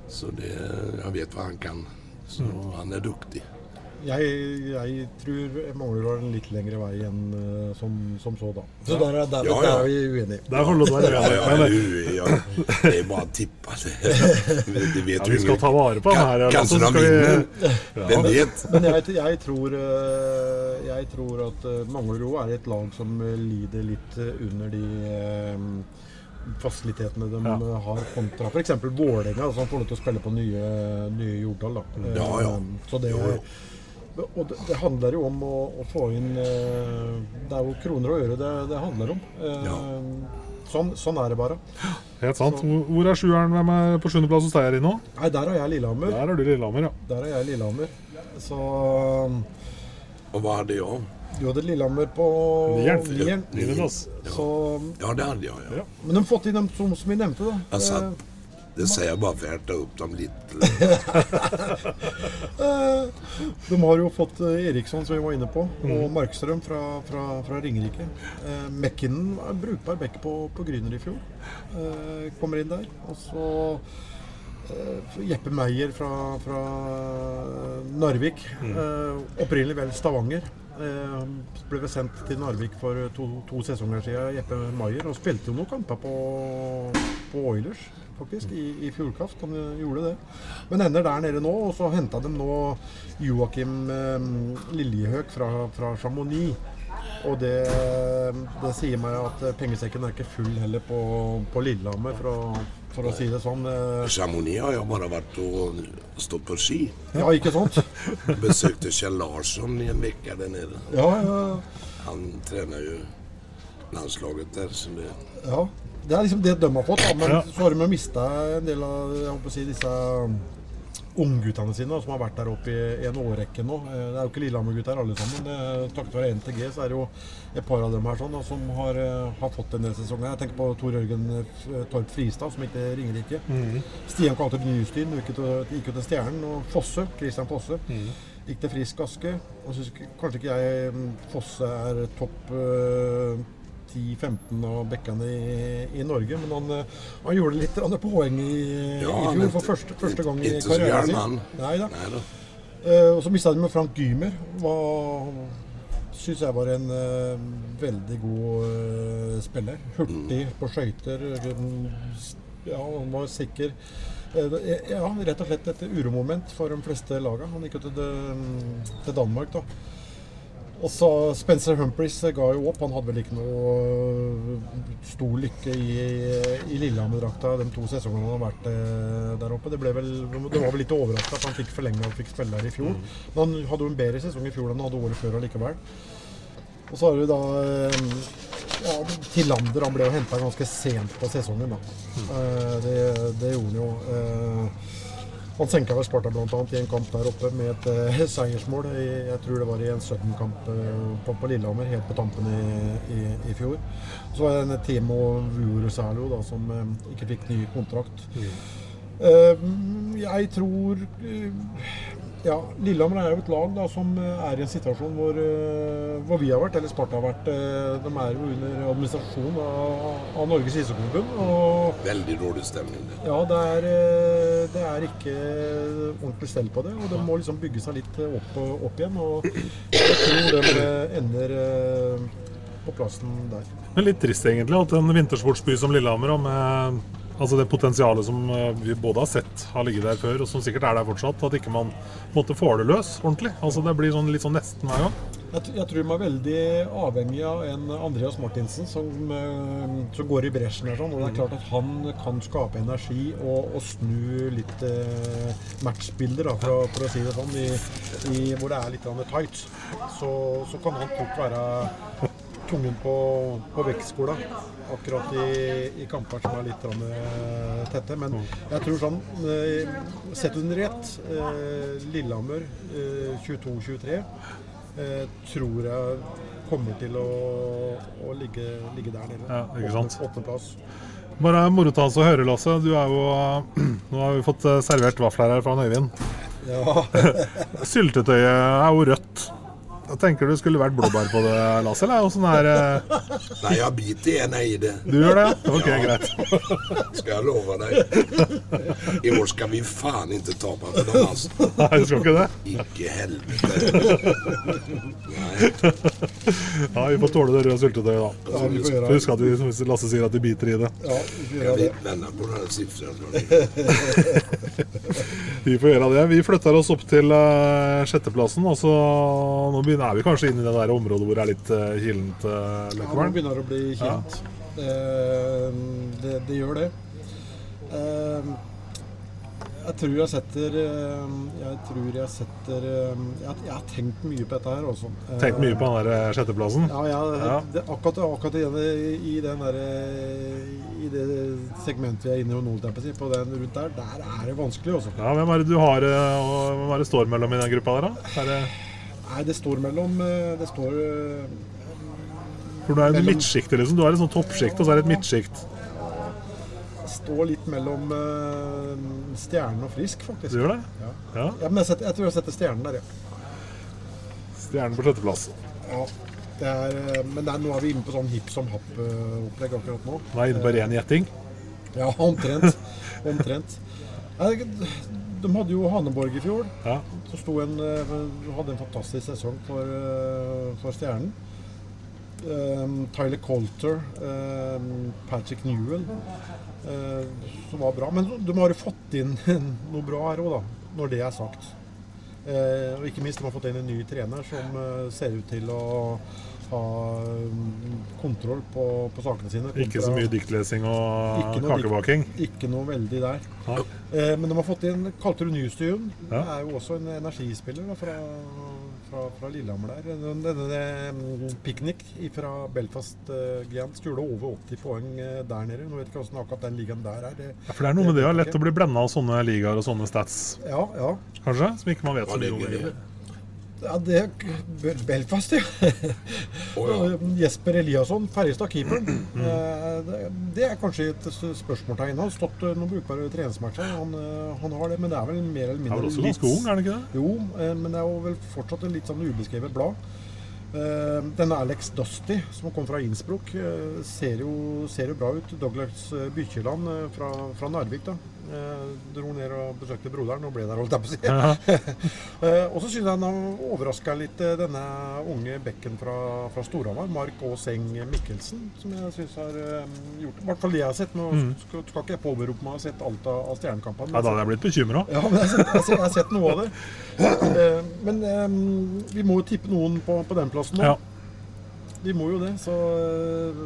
Speaker 3: Så det, jeg vet hva han kan. Så han er dyktig.
Speaker 2: Jeg, jeg tror Manglerud har en litt lengre vei enn eh, som, som så, da. Så der, er- der,
Speaker 3: Ja,
Speaker 2: der er vi uenige.
Speaker 1: Der får du til å være
Speaker 3: Ja, ja,
Speaker 1: uenig.
Speaker 3: Ja, det er bare å tippe. Det vet
Speaker 1: Ja, vi skal ta vare på han her,
Speaker 3: Ka- Kanskje
Speaker 1: så
Speaker 3: de vinner. Hvem vet?
Speaker 2: Men jeg, jeg, tror, eh, jeg tror at eh, Manglerud er et lag som eh, lider litt eh, under de eh, fasilitetene de
Speaker 1: Ja.
Speaker 2: eh, har kontra f.eks. Vålerenga, som får lov til å spille på nye, nye Jordal. Da. Eh,
Speaker 3: Ja, ja.
Speaker 2: Så det,
Speaker 3: Jo, jo.
Speaker 2: Og det, det handler jo om å, å få inn eh, Det er jo kroner og øre det, det handler om. Eh,
Speaker 3: Ja.
Speaker 2: sånn, sånn er det bare.
Speaker 1: Helt sant. Hvor hvor er sjueren? Hvem er på sjuendeplass hos deg, nå?
Speaker 2: Nei, der har jeg Lillehammer.
Speaker 1: Der er du Lillehammer, ja.
Speaker 2: Der er jeg Lillehammer. Så
Speaker 3: Og hva er det jag?
Speaker 2: du hadde Lillehammer på. Så,
Speaker 3: Ja, det hade jag. Ja.
Speaker 2: men de har fått inn dem som, som vi nevnte, da. Jeg
Speaker 3: det sier jeg bare for jeg tar opp dem lite.
Speaker 2: Eh, De har jo fått eh, Eriksson, som vi var inne på, og Markstrøm fra, fra, fra Ringerike. Eh, Mekkinen er brukbar bekk på, på Gryner i fjor. Eh, kommer inn der. Og så eh, Jeppe Meyer fra, fra Narvik.
Speaker 1: Mm.
Speaker 2: Eh, opprinnelig vel Stavanger. Eh, ble vel sendt til Narvik for to, to sesonger siden, Jeppe Meyer. Og spilte jo noen kamper på, på Oilers, faktisk, i, i fjordkast. Han eh, gjorde det. Men ender der nede nå, og så henta de nå Joakim eh, Liljehøk fra, fra Chamonix. Og det, det sier meg at pengesekken er ikke full heller på, på Lillehammer, for for å si det sånn. Eh,
Speaker 3: Chamonix har jo bare vært og stått på ski.
Speaker 2: Ja, ikke sant?
Speaker 3: Besøkte Kjell Larsson i en uke der nede.
Speaker 2: Ja, ja,
Speaker 3: Han trener jo landslaget der, Så det...
Speaker 2: ja. Det er liksom det de har fått, da. men
Speaker 1: Ja.
Speaker 2: så har de mista en del av jeg håper å si, disse ungguttene sine som har vært der oppe i, en årrekke nå. Eh, Det er jo ikke Lillehammer-gutter alle sammen. Det- Takket være NTG så er det jo et par av dem her sånn, da, som har, eh, har fått en del sesonger. Jeg tenker på Tor Jørgen eh, Torp Fristad, som gikk til Ringerike. Stian Kvalter Nystien gikk jo til Stjernen. Og Fosse, Christian Fosse, gikk til Frisk Aske. Og syns kanskje ikke jeg mm, Fosse er topp eh, 10-15 av bekkene i, i Norge, men han, eh, han gjorde litt poeng i,
Speaker 3: Ja,
Speaker 2: i fjor for første, første gang i karrieren sin. Nei da.
Speaker 3: Nej då.
Speaker 2: Eh, og så mista de med Frank Gymer. Var Syns jeg var en uh, veldig god uh, spiller. Hurtig på skøyter. Ja, han var sikker. Ja, rett og slett et uromoment for de fleste laga. Han gikk jo til, til Danmark, da. Og så Spencer Humphries ga jo opp. Han hadde vel ikke noe øh, stor lykke i, i Lillehammer-drakta de to sesongene han har vært eh, der oppe. Det, ble vel, det var vel litt overraska at han fikk forlenga og fikk spille der i fjor. Men han hadde jo en bedre sesong i fjor enn han hadde året før allikevel. Og så har du da eh, ja, Tillander. Han ble jo henta ganske sent på sesongen, da. Eh, Det, det gjorde han jo. Eh, Han senka vel Sparta annet i en kamp der oppe med et uh, seiersmål. I, jeg tror det var i en Sudden-kamp uh, på, på Lillehammer, helt på tampen i, i, i fjor. Så var det en Timo Vuorosalo da, som uh, ikke fikk ny kontrakt. Eh, jeg tror eh, ja, Lillehammer er jo et lag da, som eh, er i en situasjon hvor, eh, hvor vi har vært, eller Sparta har vært. eh, De er jo under administrasjon av, av Norges ishockeyforbund. Veldig
Speaker 3: dårlig stemning. stämning
Speaker 2: ja, det er, det er ikke ordentlig stell på det, og det må liksom bygge seg litt opp, opp igjen. Og jeg tror de eh, ender på plassen der.
Speaker 1: Men litt trist egentlig at en vintersportsby som Lillehammer, med altså det potensialet som eh, vi både har sett har ligget der før, og som sikkert er der fortsatt, at ikke man måtte få det løs ordentlig. Altså Det blir sånn, litt sånn nesten hver gang.
Speaker 2: Jeg, jeg tror man er veldig avhengig av en Andreas Martinsen som, eh, som går i bresjen Og, Sånn, og det er klart at han kan skape energi og, og snu litt eh, matchbilder, da, for, å- for å si det sånn, i, i, hvor det er litt tight. Så, så kan han fort være tungen på, på vektskola akkurat i, i kamper som er litt eh, tette. Men jeg tror sånn eh, Sett under ett, eh, Lillehammer eh, 22-23 eh, tror jeg kommer til å, å ligge, ligge der nede.
Speaker 1: Ja, ikke sant?
Speaker 2: Åttendeplass.
Speaker 1: Bare moro til å høre, Lasse. Du er jo Nå har vi fått servert vafler her fra Øyvind.
Speaker 2: Ja.
Speaker 1: Syltetøyet er jo rødt. Jeg tenker det skulle vært blåbær på det, Lasse? Eller åssen er det?
Speaker 3: Nej, jag biter i i det.
Speaker 1: Du gjør det? Ok,
Speaker 3: Ja.
Speaker 1: greit.
Speaker 3: Skal jeg love deg. I år skal vi faen ikke tape for dem altså.
Speaker 1: Nei, du skal ikke det?
Speaker 3: Ikke helvete. Nei.
Speaker 1: Ja, Vi får tåle det røde syltetøyet, da.
Speaker 2: Ja, vi får gjøre.
Speaker 1: Husk at vi, som Lasse sier, at de biter i det.
Speaker 2: ja, vi får gjøre det.
Speaker 3: på den här siffran? tror ni?
Speaker 1: Vi får gjøre det. Vi flytter oss opp til uh, sjetteplassen. og så Nå begynner, er vi kanskje inne i det der området hvor det er litt uh, kilent. Uh,
Speaker 2: Ja, nå begynner det å bli kjent. Eh, det, det gjør det. Jeg tror jeg setter eh, Jeg tror jeg setter eh, Jeg, jeg har tenkt mye på dette her også.
Speaker 1: Tenkt mye på den der eh, sjetteplassen.
Speaker 2: Ja, jeg,
Speaker 1: Ja.
Speaker 2: Det, akkurat, akkurat i, den, der, i det segmentet vi er inne i nå, på, den rundt der, der er det vanskelig. Også.
Speaker 1: Ja, Hvem er det du har, og hvem er det står mellom i den gruppa der, da? Er det,
Speaker 2: Nei, det står mellom Det står
Speaker 1: for du er
Speaker 2: i
Speaker 1: midtsjiktet, liksom. Du har i sånn toppsjikt, og så er det et midtsjikt.
Speaker 2: Står litt mellom uh, Stjernen og Frisk, faktisk.
Speaker 1: Du gjør det?
Speaker 2: Ja.
Speaker 1: Ja.
Speaker 2: Ja, men jeg, setter, jeg tror jeg setter Stjernen der, ja.
Speaker 1: Stjernen på sjetteplass.
Speaker 2: ja. Det er, eh, men er, nå er vi inne på sånn hipp som happ-opplegg akkurat nå.
Speaker 1: Nå er inne på ren gjetting.
Speaker 2: Ja, omtrent. omtrent. De hadde jo Haneborg i fjor.
Speaker 1: Ja.
Speaker 2: Så en, eh, hadde en fantastisk sesong for, eh, for Stjernen. Um, Tyler Colter, um, Patrick Newell, eh, som var bra. Men de har jo fått inn noe bra her òg, da, når det er sagt. Eh, og ikke minst de har fått inn en ny trener som eh, ser ut til å ha um, kontroll på, på sakene sine.
Speaker 1: Ikke så mye diktlesing og
Speaker 2: Ikke
Speaker 1: kakebaking.
Speaker 2: Ikke noe veldig der.
Speaker 1: Ja.
Speaker 2: Eh, men de har fått inn Kalterud Nystuen.
Speaker 1: Ja.
Speaker 2: er jo også en energispiller da, fra, fra, fra Lillehammer der. Denne, denne Picnic fra Belfast uh, Giant gjorde over 80 poeng eh, der nede. Nå vet ikke hvordan akkurat den ligaen der er. Det,
Speaker 1: Ja, for det er noe med det, ja. Lett å bli blenda av sånne ligaer og sånne stats,
Speaker 2: ja, ja.
Speaker 1: kanskje? Som ikke man vet så mye om.
Speaker 3: Blir det.
Speaker 1: egentlig.
Speaker 2: Ja, det er Belfast, ja. Jesper Eliasson, Ferjestad-keeperen. Eh, det- Det er kanskje et spørsmålstegn. Han har stått eh, noen brukbare treningsmatcher. Han, eh, han har det, men det er vel mer eller
Speaker 1: Han
Speaker 2: mindre
Speaker 1: er vel også ganske ung, er han ikke det?
Speaker 2: Jo, men det er jo vel fortsatt et litt sånn ubeskrevet blad. Eh, Denne Alex Dusty, som kom fra Innsbruck, eh, ser jo, ser jo bra ut. Douglas eh, Bykjeland fra, fra Narvik da. Dro ned og besøkte broderen og ble der, holdt jeg på å si. Og så syns jeg han overraska litt, denne unge bekken fra, fra Storhamar, Mark Aaseng Mikkelsen, som jeg syns har gjort I hvert fall det jeg har sett. Nå
Speaker 1: Mm.
Speaker 2: skal, skal ikke jeg påberope meg å ha sett alt av, av Stjernekampene.
Speaker 1: Ja, da hadde jeg blitt bekymra.
Speaker 2: Ja, men jeg, har sett- jeg, har sett- jeg har sett noe av det. Men um, vi må jo tippe noen på, på den plassen nå.
Speaker 1: Ja.
Speaker 2: De må jo det. Så eh,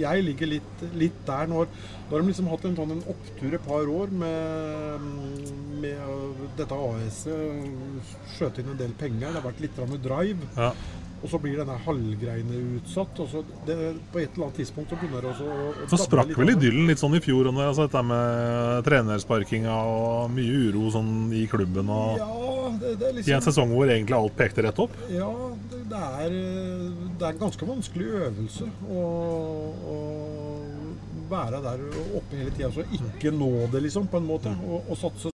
Speaker 2: jeg ligger litt, litt der når Nå har de liksom hatt en sånn en opptur et par år med, med eh, dette AS-et. Skjøt inn en del penger. Det har vært litt drive.
Speaker 1: Ja.
Speaker 2: Og så blir denne halvgreiene utsatt. og så det, På et eller annet tidspunkt så begynner det også å, å
Speaker 1: Så sprakk vel idyllen litt sånn i fjor, under, når jeg dette med trenersparkinga og mye uro sånn i klubben og
Speaker 2: Ja, det, det er
Speaker 1: I en
Speaker 2: liksom
Speaker 1: sesong hvor egentlig alt pekte rett opp.
Speaker 2: Ja, det, er, det er en ganske vanskelig øvelse å, å være der oppe hele tida. Så ikke nå det, liksom, på en måte. Og, og satse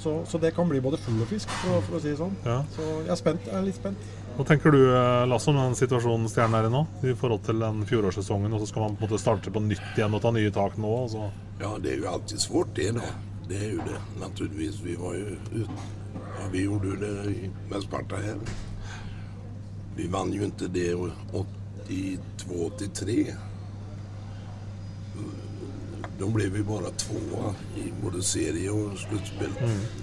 Speaker 2: Så, så det kan bli både fugl og fisk, for, for å si det sånn.
Speaker 1: Ja.
Speaker 2: Så jeg er spent. Jeg er litt spent.
Speaker 1: Hva tenker du, eh, Lasse, om den situasjonen Stjernen er i nå? I forhold til den fjorårssesongen, og så skal man på en måte starte på nytt igjen og ta nye tak nå? Og så.
Speaker 3: Ja, det er jo alltid svårt det da. Det er jo det naturligvis. Vi var jo ute. Ja, vi gjorde jo det med Sparta her. Vi vann jo ikke det 82-83. Då blev vi bara tvåa i både serie och slutspel.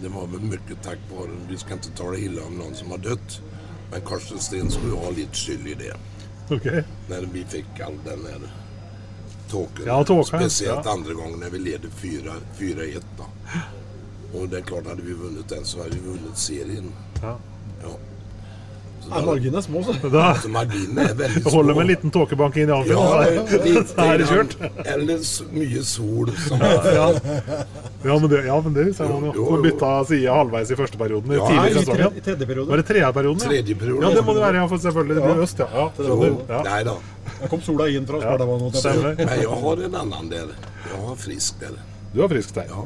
Speaker 3: Det var väl mycket tack vare, vi ska inte tala illa om någon som har dött. Men Karsten Sten skulle ha lite skyld i det.
Speaker 1: Okay.
Speaker 3: När vi fick all den här tåken.
Speaker 1: Ja, tåken,
Speaker 3: Speciellt
Speaker 1: ja.
Speaker 3: andra gången när vi ledde 4 4-1 då. Och det är klart, hade vi vunnit den så hade vi vunnit serien.
Speaker 1: Ja.
Speaker 3: Ja. Så
Speaker 2: Ja, marginene er små, så.
Speaker 1: Da
Speaker 3: altså, marginene er veldig
Speaker 1: små. holder med en liten tåkebank inn i Anfield,
Speaker 3: Ja,
Speaker 1: er-
Speaker 3: litt
Speaker 1: så er det kjørt.
Speaker 3: Eller mye sol som
Speaker 1: Ja. Ja, men det, ja, men det ser man jo.
Speaker 3: Jo, jo,
Speaker 1: bytta side halvveis i første perioden. I
Speaker 3: Ja,
Speaker 1: tidlig i
Speaker 2: i,
Speaker 1: sesongen.
Speaker 2: tre, i tredje periode.
Speaker 1: Var det tredje perioden? ja?
Speaker 3: Tredje periode.
Speaker 1: Ja, det må det være, ja, for selvfølgelig. Det blir
Speaker 2: Ja.
Speaker 1: øst, ja. ja.
Speaker 3: Jo,
Speaker 1: ja.
Speaker 3: Nei da.
Speaker 2: Der kom sola inn fra
Speaker 1: Ja,
Speaker 2: Spartavann.
Speaker 1: stemmer.
Speaker 3: Men jeg har en annen del. Jeg har frisk der.
Speaker 1: Du har frisk, del?
Speaker 3: Ja,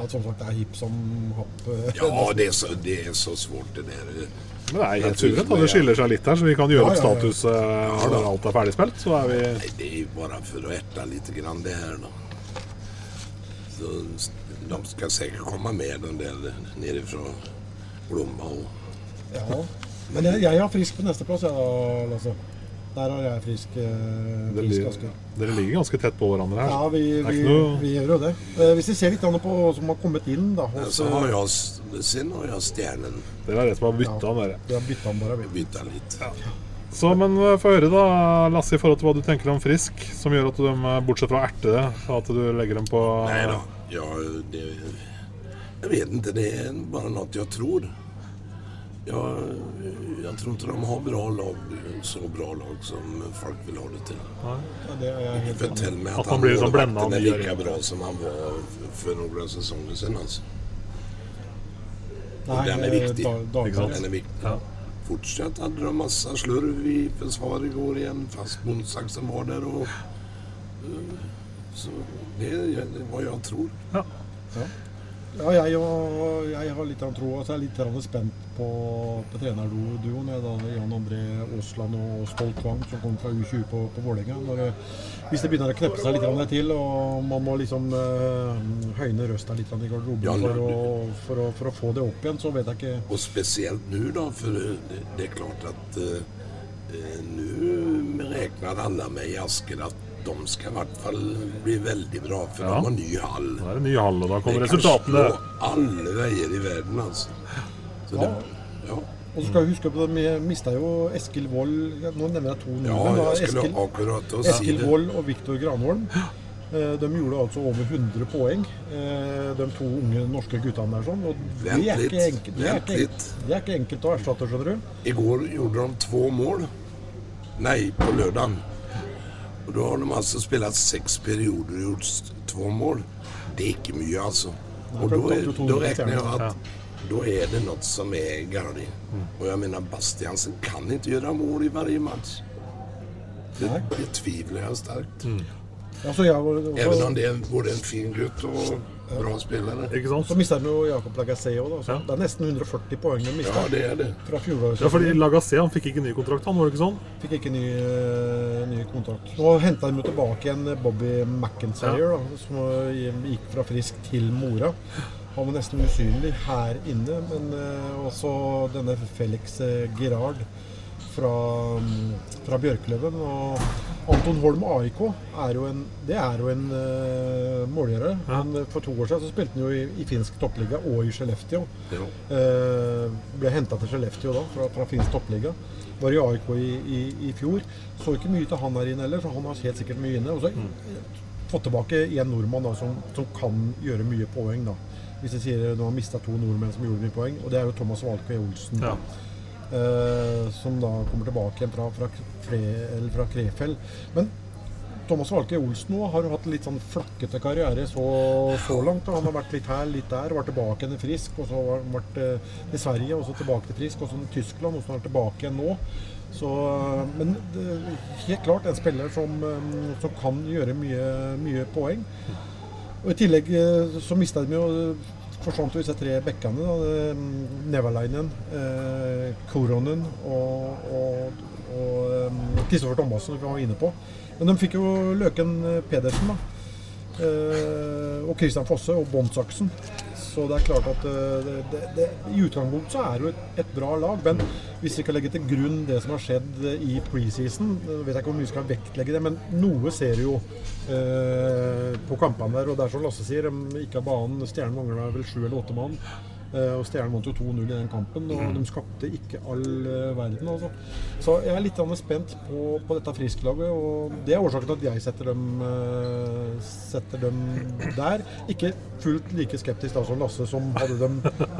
Speaker 2: At som sagt, det er hipp som happ.
Speaker 3: ja det, er så, det er så svårt det der.
Speaker 1: Men det er helt suverent. Det skiller seg litt her, så vi kan gjøre
Speaker 2: Ja,
Speaker 1: opp status eh, når alt er ferdigspilt. Så er vi
Speaker 3: Nei, det er jo bare for å erte litt grann det her da. Så de skal sikkert komme med en del nede fra Glomma. og-
Speaker 2: Ja. Men jeg, jeg har frisk på nesteplass, ja, Lasse. Der har jeg frisk, eh, frisk aske.
Speaker 1: Dere ligger ganske tett på hverandre her.
Speaker 2: Ja, vi, vi,
Speaker 1: noe-
Speaker 2: vi gjør jo det. Eh, hvis vi ser litt på hva som har kommet inn da, hos,
Speaker 3: Så har jeg, sin og har jeg Stjernen.
Speaker 1: Dere er det som har bytta
Speaker 2: Ja.
Speaker 1: han, dere.
Speaker 2: Vi har bytta den bare. vi.
Speaker 3: Bytta litt.
Speaker 1: Så, men eh, få høre da, Lasse, i forhold til hva du tenker om Frisk, som gjør at de, eh, bortsett fra erte det, at du legger dem på
Speaker 3: Nei da. Ja, det, jeg vet ikke. Det er bare noe jeg tror. Jeg, jeg tror ikke de har bra lag, så bra lag som folk vil ha det til.
Speaker 2: Ja, det er helt
Speaker 3: Fortell meg
Speaker 1: At
Speaker 3: at, han
Speaker 1: blir liksom
Speaker 3: målvakten er like bra som han var for noen sesonger siden. Altså.
Speaker 2: Nei,
Speaker 3: den er
Speaker 2: eh,
Speaker 3: viktig.
Speaker 2: Dag-.
Speaker 3: Den er viktig.
Speaker 1: Ja.
Speaker 3: Fortsatt hadde de masse slurv i forsvaret i går igjen, fast Bondsaksen var der. Og, øh, så det er hva jeg tror.
Speaker 2: Ja. Ja, jeg, og, jeg har litt av tro. Altså, jeg er litt spent på, på trenerduoen. jeg Jan André Aasland og Stolt Wang, som kom fra U20 på, på Vålerenga. Hvis det begynner å kneppe seg litt til, og man må liksom eh, høyne røsta litt i garderoben
Speaker 3: Ja,
Speaker 2: for, for, for å få det opp igjen, så vet jeg ikke
Speaker 3: Og spesielt nå, da, for det, det er klart at uh, nå regner alle med i Asker at de skal i hvert fall bli veldig bra, for
Speaker 1: Ja.
Speaker 3: de har ny hall.
Speaker 1: Da er det ny hall, og da kommer
Speaker 3: Det kan
Speaker 1: resultatene.
Speaker 3: slå alle veier i verden, altså. Så det, ja.
Speaker 2: Og så skal vi huske på at vi mista jo Eskil Wold Nå nevner jeg to
Speaker 3: ja,
Speaker 2: nordmenn.
Speaker 3: jeg skulle
Speaker 2: Eskil,
Speaker 3: akkurat å si
Speaker 2: Eskil
Speaker 3: det.
Speaker 2: Wold og Viktor Granholm. Eh, De gjorde altså over 100 poeng, eh, de to unge norske guttene der. sånn, og Det
Speaker 3: Vent
Speaker 2: er
Speaker 3: litt,
Speaker 2: ikke enkelt, det er ikke,
Speaker 3: litt.
Speaker 2: det er ikke enkelt å erstatte, skjønner du.
Speaker 3: I går gjorde de två mål. Nei, på lørdagen. Og da har de altså spilt seks perioder og gjort to två mål. Det er ikke mye, altså. Og da, er, da regner jeg at da er det noe som er galt. Og jeg mener, Bastiansen kan ikke gjøre mål i hver match. Det,
Speaker 2: Nei.
Speaker 3: det tviler jeg sterkt.
Speaker 2: Altså, var, også,
Speaker 3: Även om det er både en fin gutt og bra spillere.
Speaker 1: Ikke sant?
Speaker 2: Så mista de jo Jakob Lagassé òg, da. Ja. Det er nesten 140 poeng de mista
Speaker 3: Ja, det er det.
Speaker 2: fra fjoråret.
Speaker 1: Ja, fordi Lagassé han fikk ikke ny kontrakt, han, var det ikke sånn?
Speaker 2: Fikk ikke ny, eh, ny kontrakt. Nå henta de jo tilbake en Bobby McIntyre, da, som gikk fra Frisk til Mora. Han var nesten usynlig her inne, men eh, også denne Felix eh, Gerard fra, mm, fra Bjørkløven. Og Anton Holm AIK er jo en, det er jo en uh, målgjører. Men for to år siden så spilte han jo i, i finsk toppliga og i Skellefteå.
Speaker 3: Ja.
Speaker 2: Eh, ble henta til Skellefteå da, fra, fra finsk toppliga. Var i AIK i, i, i fjor. Så ikke mye til han her inne heller, så han har helt sikkert mye inne. Og så fått tilbake en nordmann da, som, som kan gjøre mye poeng. da. Hvis jeg sier nå har mista to nordmenn som gjorde mye poeng, og det er jo Thomas Valkøy Olsen.
Speaker 1: Ja.
Speaker 2: Eh, som da kommer tilbake igjen fra, fra, fra Krefeld. Men Thomas Valke Olsen nå har jo hatt litt sånn flakkete karriere så, så langt. Han har vært litt her, litt der, var tilbake igjen i Frisk, og så har han vært eh, i Sverige, og så tilbake til Frisk, og så til Tyskland, og så er han tilbake igjen nå. Så, eh, men det, helt klart en spiller som, som kan gjøre mye, mye poeng. Og I tillegg så mista de jo forsvant jo disse tre bekkene. da, eh, eh, Koronen og, og, og eh, Kristoffer Thomassen, som vi var inne på. Men de fikk jo Løken eh, Pedersen, da. Eh, og Christian Fosse og Båndsaksen. Så det er klart at eh, det, det, det, i utgangspunktet så er det jo et, et bra lag. Men hvis vi kan legge til grunn det som har skjedd eh, i preseason, jeg vet ikke hvor mye vi skal vektlegge det, men noe ser vi jo eh, på kampene der. Og det er som Lasse sier, gikk av banen. Stjernen mangler vel sju eller åtte mann. Eh, og Stjernen vant jo 2-0 i den kampen, og de skapte ikke all eh, verden. Altså. Så jeg er litt spent på, på dette Frisk-laget, og det er årsaken til at jeg setter dem, eh, setter dem der. Ikke fullt like skeptisk da som Lasse, som hadde dem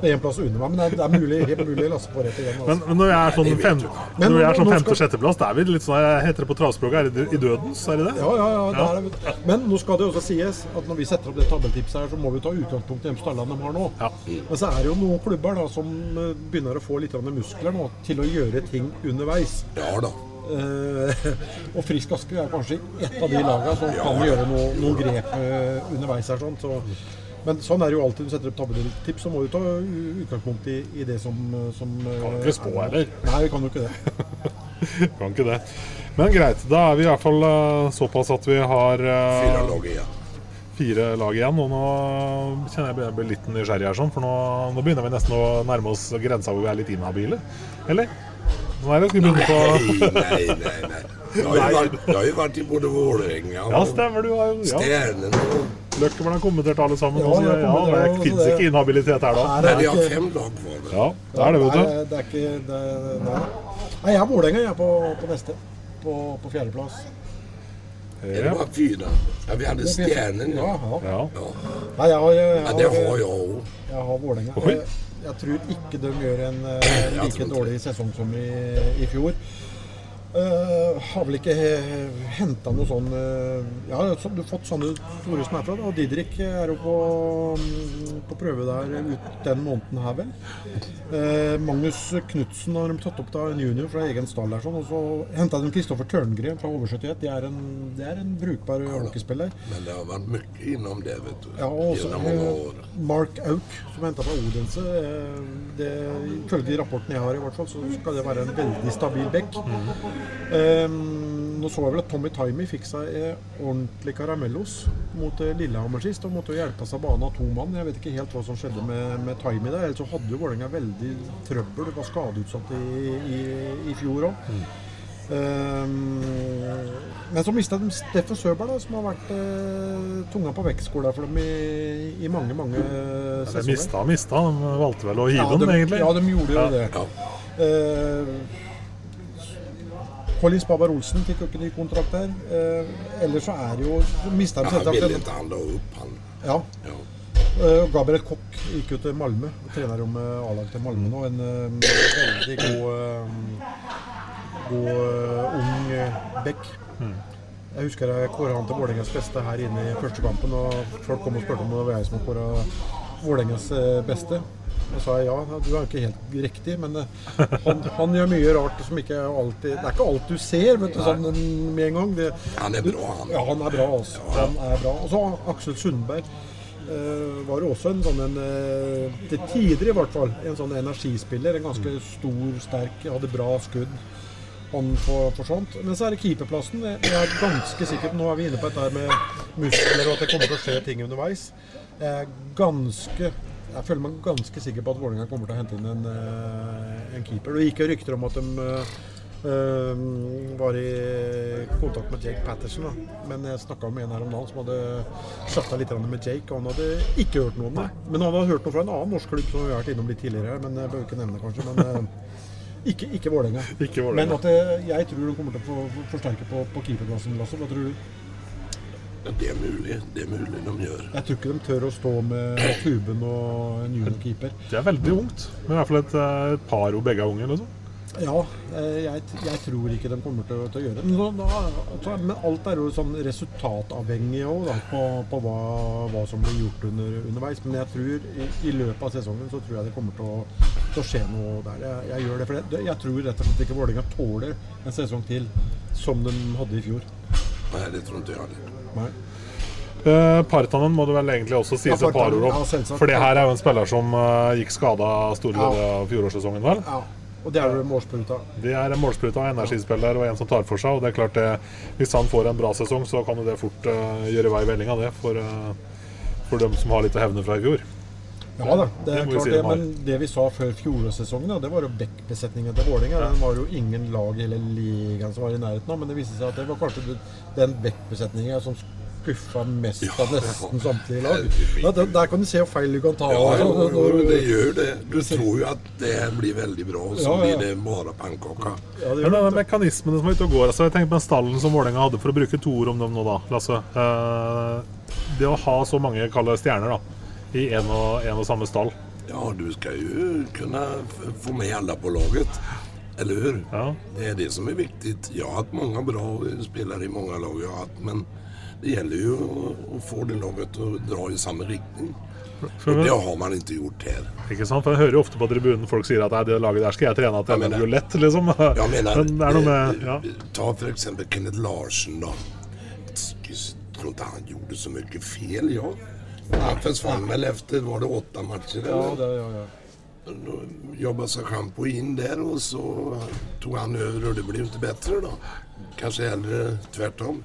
Speaker 2: én plass under meg, men det er, det er mulig, helt mulig Lasse får rett igjen.
Speaker 1: Men,
Speaker 2: Altså.
Speaker 1: men når jeg er sånn, fem,
Speaker 2: Men
Speaker 1: når jeg er sånn femte-sjetteplass, da er vi litt sånn jeg heter det på travspråket, er det i dødens? Er det det?
Speaker 2: Ja, ja, ja, det er det. Men nå skal det også sies at når vi setter opp det tabelltipset her, så må vi ta utgangspunkt i de stallene de har nå.
Speaker 1: Ja.
Speaker 2: Men så er det jo noen klubber da som eh, begynner å få litt muskler nå til å gjøre ting underveis.
Speaker 3: Ja da.
Speaker 2: Eh, og Frisk Aske er kanskje et av de lagene som kan gjøre noe, noen grep eh, underveis her. Sånn. Så, men sånn er det jo alltid når du setter opp tabelltips, så må du ta utgangspunkt i, i det som, som eh,
Speaker 1: Kan ikke spå, heller.
Speaker 2: Nei, vi kan jo ikke det.
Speaker 1: Kan ikke det. Men greit, da er vi i hvert fall eh, såpass at vi har uh,
Speaker 3: Fyra lag igjen.
Speaker 1: Fire lag igjen, og nå kjenner jeg jeg blir litt nysgjerrig her, sånn, for nå, nå begynner vi nesten å nærme oss grensa hvor vi er litt inhabile. Eller? Nå er det, skal vi begynne på
Speaker 3: Nei, nei, nei. nei. Jeg har jo vært, jeg har jo vært i både Vålerenga
Speaker 1: Ja, stemmer, du har jo ja.
Speaker 3: Stjernen og
Speaker 1: Løkken har kommentert alle sammen.
Speaker 2: Ja,
Speaker 1: og
Speaker 2: jeg
Speaker 1: ja, det
Speaker 2: også,
Speaker 1: fins ikke inhabilitet her, da.
Speaker 2: Nei,
Speaker 3: Nei,
Speaker 2: er
Speaker 3: de har
Speaker 2: ikke-
Speaker 3: fem lag for det.
Speaker 1: Ja, det er det, vet du.
Speaker 2: Det er ikke det, Nei, nei jeg har Vålerenga, på, på neste. På, på fjerdeplass.
Speaker 3: Är det var fyra? Ja, vi hade Stjernen.
Speaker 2: Ja,
Speaker 3: Ja.
Speaker 2: ja.
Speaker 1: Ja.
Speaker 2: Nei, jeg har, jeg,
Speaker 3: Ja, det har jeg òg.
Speaker 2: Jeg har Vålerenga. Jeg, jeg tror ikke de gjør en eh, like dårlig sesong som i, i fjor. Eh, har vel ikke uh, henta noe sånn uh, Ja, så, du har fått sånne store som er fra. Og Didrik er jo på, um, på prøve der ut den måneden her, vel. Uh, Magnus Knutsen har de tatt opp da, en junior fra egen stall der. Sånn, og så henta de Kristoffer Tørngren fra over 71. Det er en, det er en brukbar hockeyspiller.
Speaker 3: Men det har vært mye innom det, vet du.
Speaker 2: Ja, og så
Speaker 3: Gjennom mange
Speaker 2: eh,
Speaker 3: år.
Speaker 2: Mark Auk, som henta fra Odense. Uh, det- Ifølge de rapportene jeg har, i hvert fall, så skal det være en veldig stabil bekk. Eh, nå så jeg vel at Tommy Taimi fikk seg eh, ordentlig caramellos mot eh, Lillehammer sist. Og måtte hjelpe seg banen av to mann. Jeg vet ikke helt hva som skjedde med, med Taimi der. Ellers så hadde jo Vålerenga veldig trøbbel. Var skadeutsatt i, i, i fjor òg. men så mista de Steffen Søberg, da, som har vært uh, tunga på vektskåla for dem i, i mange, mange
Speaker 1: De
Speaker 2: sesonger.
Speaker 1: mista og mista. De valgte vel å hive
Speaker 2: Ja, dem,
Speaker 1: egentlig.
Speaker 2: ja, de gjorde jo
Speaker 1: Ja.
Speaker 2: det.
Speaker 3: Ja.
Speaker 2: Eh, Collins Babar Olsen fikk jo ikke ny kontrakt der. Eh, ellers så er det jo så mista de selvsagt
Speaker 3: ville ikke han la opp, han.
Speaker 2: Ja.
Speaker 3: Ja.
Speaker 2: Uh, Gabriel Kokk gikk jo til Malmö. Trener jo med A-lag til Malmö nå. En uh, veldig god, eh, god eh, ung uh, Mm. Jeg husker jeg kåra han til Vålerengas beste her inne i første kampen. Og folk kom og spurte om det var jeg som kåra Vålerengas eh, beste. Og sa jeg ja, du er jo ikke helt riktig, men eh, han, han gjør mye rart som ikke alltid Det er ikke alt du ser vet du, sånn med en gang. Det,
Speaker 3: Han er bra, han.
Speaker 2: Ja, han er bra. Altså. Han er bra. Og så Aksel Sundberg. Uh, var også en sånn en, uh, til tider i hvert fall, en sånn energispiller. En ganske stor, sterk, hadde bra skudd. Han for, sånt. Men så er det keeperplassen. Jeg er ganske sikker Nå er vi inne på dette med muskler og at det kommer til å skje ting underveis. Jeg er ganske jeg føler meg ganske sikker på at Vålerenga kommer til å hente inn en, eh, en keeper. Det gikk jo rykter om at de eh, var i kontakt med Jake Patterson. Da. Men jeg snakka med en her om dagen som hadde chatta litt med Jake, og han hadde ikke hørt noe om det. Men han hadde hørt noe fra en annen norsk klubb som vi har vært innom litt tidligere her, men jeg bør ikke nevne det kanskje. Men ikke, ikke Vålerenga. Men at jeg tror de kommer til å forsterke på, på keeperplassen. Lasse. Hva tror du?
Speaker 3: Det er mulig. Det er mulig de gjør.
Speaker 2: Jeg tror ikke de tør å stå med tuben og en juniorkeeper.
Speaker 1: Det er veldig ungt. Men i hvert fall et, eh, et par og begge er unge. Liksom.
Speaker 2: Ja, eh, jeg, jeg tror ikke de kommer til, til å gjøre det. Men, nå- altså, men alt er jo sånn resultatavhengig òg, da, på, på hva, hva som blir gjort under, underveis. Men jeg tror i, i løpet av sesongen så tror jeg det kommer til å, til å skje noe der. Jeg, jeg gjør det, for det, jeg tror rett og slett ikke Vålerenga tåler en sesong til som de hadde i fjor.
Speaker 3: Nei, det tror ikke jeg heller.
Speaker 2: Nei.
Speaker 1: Uh, Partanen må du vel egentlig også si
Speaker 2: Ja,
Speaker 1: et par ord om.
Speaker 2: ja.
Speaker 1: For det her er jo en spiller som uh, gikk skada store
Speaker 2: Ja.
Speaker 1: av fjorårssesongen. vel?
Speaker 2: Ja, og det er jo målspruta.
Speaker 1: Det er en målspruta, energispiller og en som tar for seg. og det er klart det, Hvis han får en bra sesong, så kan det fort uh, gjøre vei velling av det for, for dem som har litt å hevne fra i fjor.
Speaker 2: Ja da, det er klart det, men det vi sa før fjorårssesongen, det var jo backbesetningen til Vålerenga. Den var jo ingen lag i hele ligaen som var i nærheten av, men det viste seg at det var kanskje den backbesetningen som skuffa mest
Speaker 3: Ja,
Speaker 2: av nesten samtlige lag. Ja, der, der kan du se hvor feil du kan ta.
Speaker 3: Ja, jo, jo,
Speaker 2: jo,
Speaker 3: det gjør det. Du tror jo at det blir veldig bra, og så blir det bare pannkaka.
Speaker 2: Ja, det
Speaker 1: Men
Speaker 2: de
Speaker 1: mekanismene som er ute og går altså Jeg tenker på den stallen som Vålerenga hadde, for å bruke to ord om dem nå, da, Lasse. Eh, det å ha så mange kalde stjerner da, i en og, en og samme stall.
Speaker 3: Ja, du skal jo kunne få med alle på laget. Eller hur?
Speaker 1: Ja.
Speaker 3: Det er det som er viktig. Jeg har hatt mange bra spillere i mange lag jeg har hatt, men det gjelder jo å, att få det laget att dra i samme riktning. Og det har man ikke gjort her.
Speaker 1: ikke sant? For Jeg hører jo ofte på tribunen folk sier at det laget der skal jeg trene til
Speaker 3: Ja, blir
Speaker 1: lett, liksom.
Speaker 3: Jeg mener,
Speaker 1: Men det er noe med ja.
Speaker 3: eh, ta f.eks. exempel Kenneth Larsen da. Jeg tror ikke han gjorde så mye fel, ja. Han försvann väl efter, var det åtta matcher eller?
Speaker 2: Ja, det, ja, ja.
Speaker 3: Då jobbade sig Schampo in där och så tog han över och det blev inte bättre då. Kanske hellre tvärtom.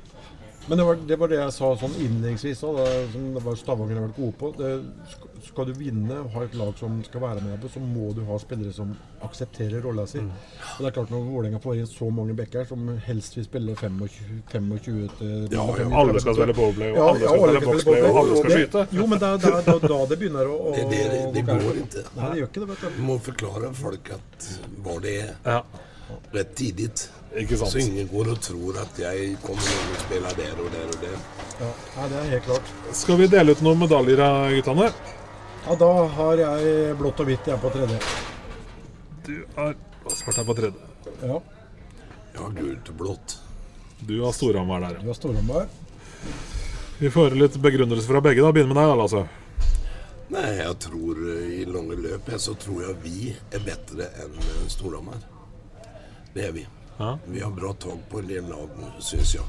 Speaker 2: Men det var, det var det jeg sa sånn innledningsvis òg, som Stavanger har vært gode på. Det, skal du vinne og ha et lag som skal være med på, så må du ha spillere som aksepterer rolla si. Og det er klart Når Vålerenga får inn så mange backer som helst vil spille 25, 25 til
Speaker 1: Ja, ja, alle skal spille powerplay, og alle skal spille boxplay, og alle skal skyte.
Speaker 2: Jo, men det er da, da, det begynner å, å
Speaker 3: Det, det, det
Speaker 2: det,
Speaker 3: går ikke.
Speaker 2: Nei, det gjør ikke det. vet du.
Speaker 3: Du må forklare folk at hva det er
Speaker 1: Ja.
Speaker 3: rett tidlig.
Speaker 1: Ikke sant.
Speaker 3: Så ingen går og tror at jeg kommer til å spille der og der og der.
Speaker 2: Ja, det er helt klart.
Speaker 1: Skal vi dele ut noen medaljer guttene?
Speaker 2: Ja, Da har jeg blått og hvitt, jeg er på tredje.
Speaker 1: Du har svart her på tredje.
Speaker 2: Ja,
Speaker 3: Jeg har gult og blått.
Speaker 1: Du har Storhamar der.
Speaker 2: du har Storhamar.
Speaker 1: Vi får høre litt begrunnelse fra begge. da. Begynn med deg, da, Lasse.
Speaker 3: Nei, jeg tror eh, i lange løp så tror jeg vi er bedre enn eh, Storhamar. Det er vi.
Speaker 1: Ja.
Speaker 3: Vi har bra tak på en del lag, syns jeg.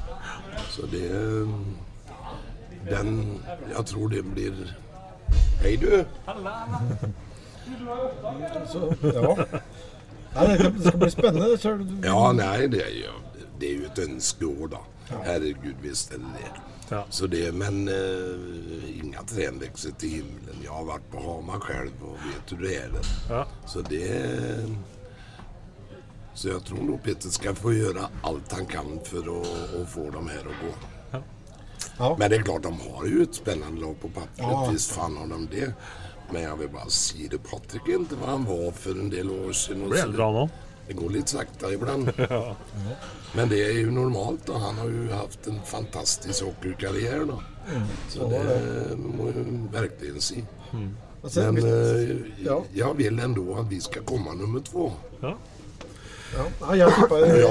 Speaker 3: Så det eh, Den Jeg tror det blir Hei, du.
Speaker 2: Så, ja. Nei, det, det skal bli spennende. Så,
Speaker 3: Ja, nei, det er jo, det er jo et ønskeår, da. Herregud, visst er det det.
Speaker 1: Ja.
Speaker 3: Så det, men uh, inga tränväxter till himlen. Jag har varit på Hamar själv och vet hur det är där.
Speaker 1: Ja.
Speaker 3: Så det... Så jag tror nog Peter ska få göra allt han kan för att, att få dem här att gå.
Speaker 2: Ja.
Speaker 3: Men det är klart, de har ju ett spännande lag på pappret.
Speaker 2: Ja.
Speaker 3: Visst fan har de det. Men jag vill bara säga det, Patrik är inte vad han var för en del år sedan. och
Speaker 1: Blir äldre han
Speaker 3: det går litt sakta ibland. Men det är ju normalt och han har ju haft en fantastisk hockeykarriär då. Så det må ju verkligen se.
Speaker 2: Mm.
Speaker 3: Men eh,
Speaker 2: ja.
Speaker 3: jag vill ändå att vi ska komma nummer två.
Speaker 1: Ja.
Speaker 2: ja. Nei, jeg tippa
Speaker 3: Jag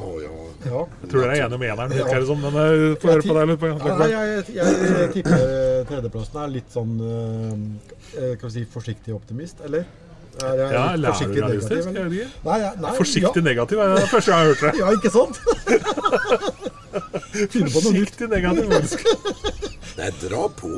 Speaker 3: har jag.
Speaker 2: ja.
Speaker 1: Jeg tror dere er enige om eneren, virker det som. Men jeg får høre på deg litt. på
Speaker 2: Ja, jeg, jeg, jeg tipper tredjeplassen er litt sånn eh, Kan vi si forsiktig optimist, eller? Er jeg
Speaker 1: Ja, lærer er du realistisk?
Speaker 2: negativ,
Speaker 1: Jeg.
Speaker 2: Nei, nei,
Speaker 1: Forsiktig
Speaker 2: ja.
Speaker 1: negativ er det første gang jeg har hørt det.
Speaker 2: Ja, ikke sant? Finne på noe nytt.
Speaker 1: Forsiktig negativ, faktisk.
Speaker 3: Nej, dra på.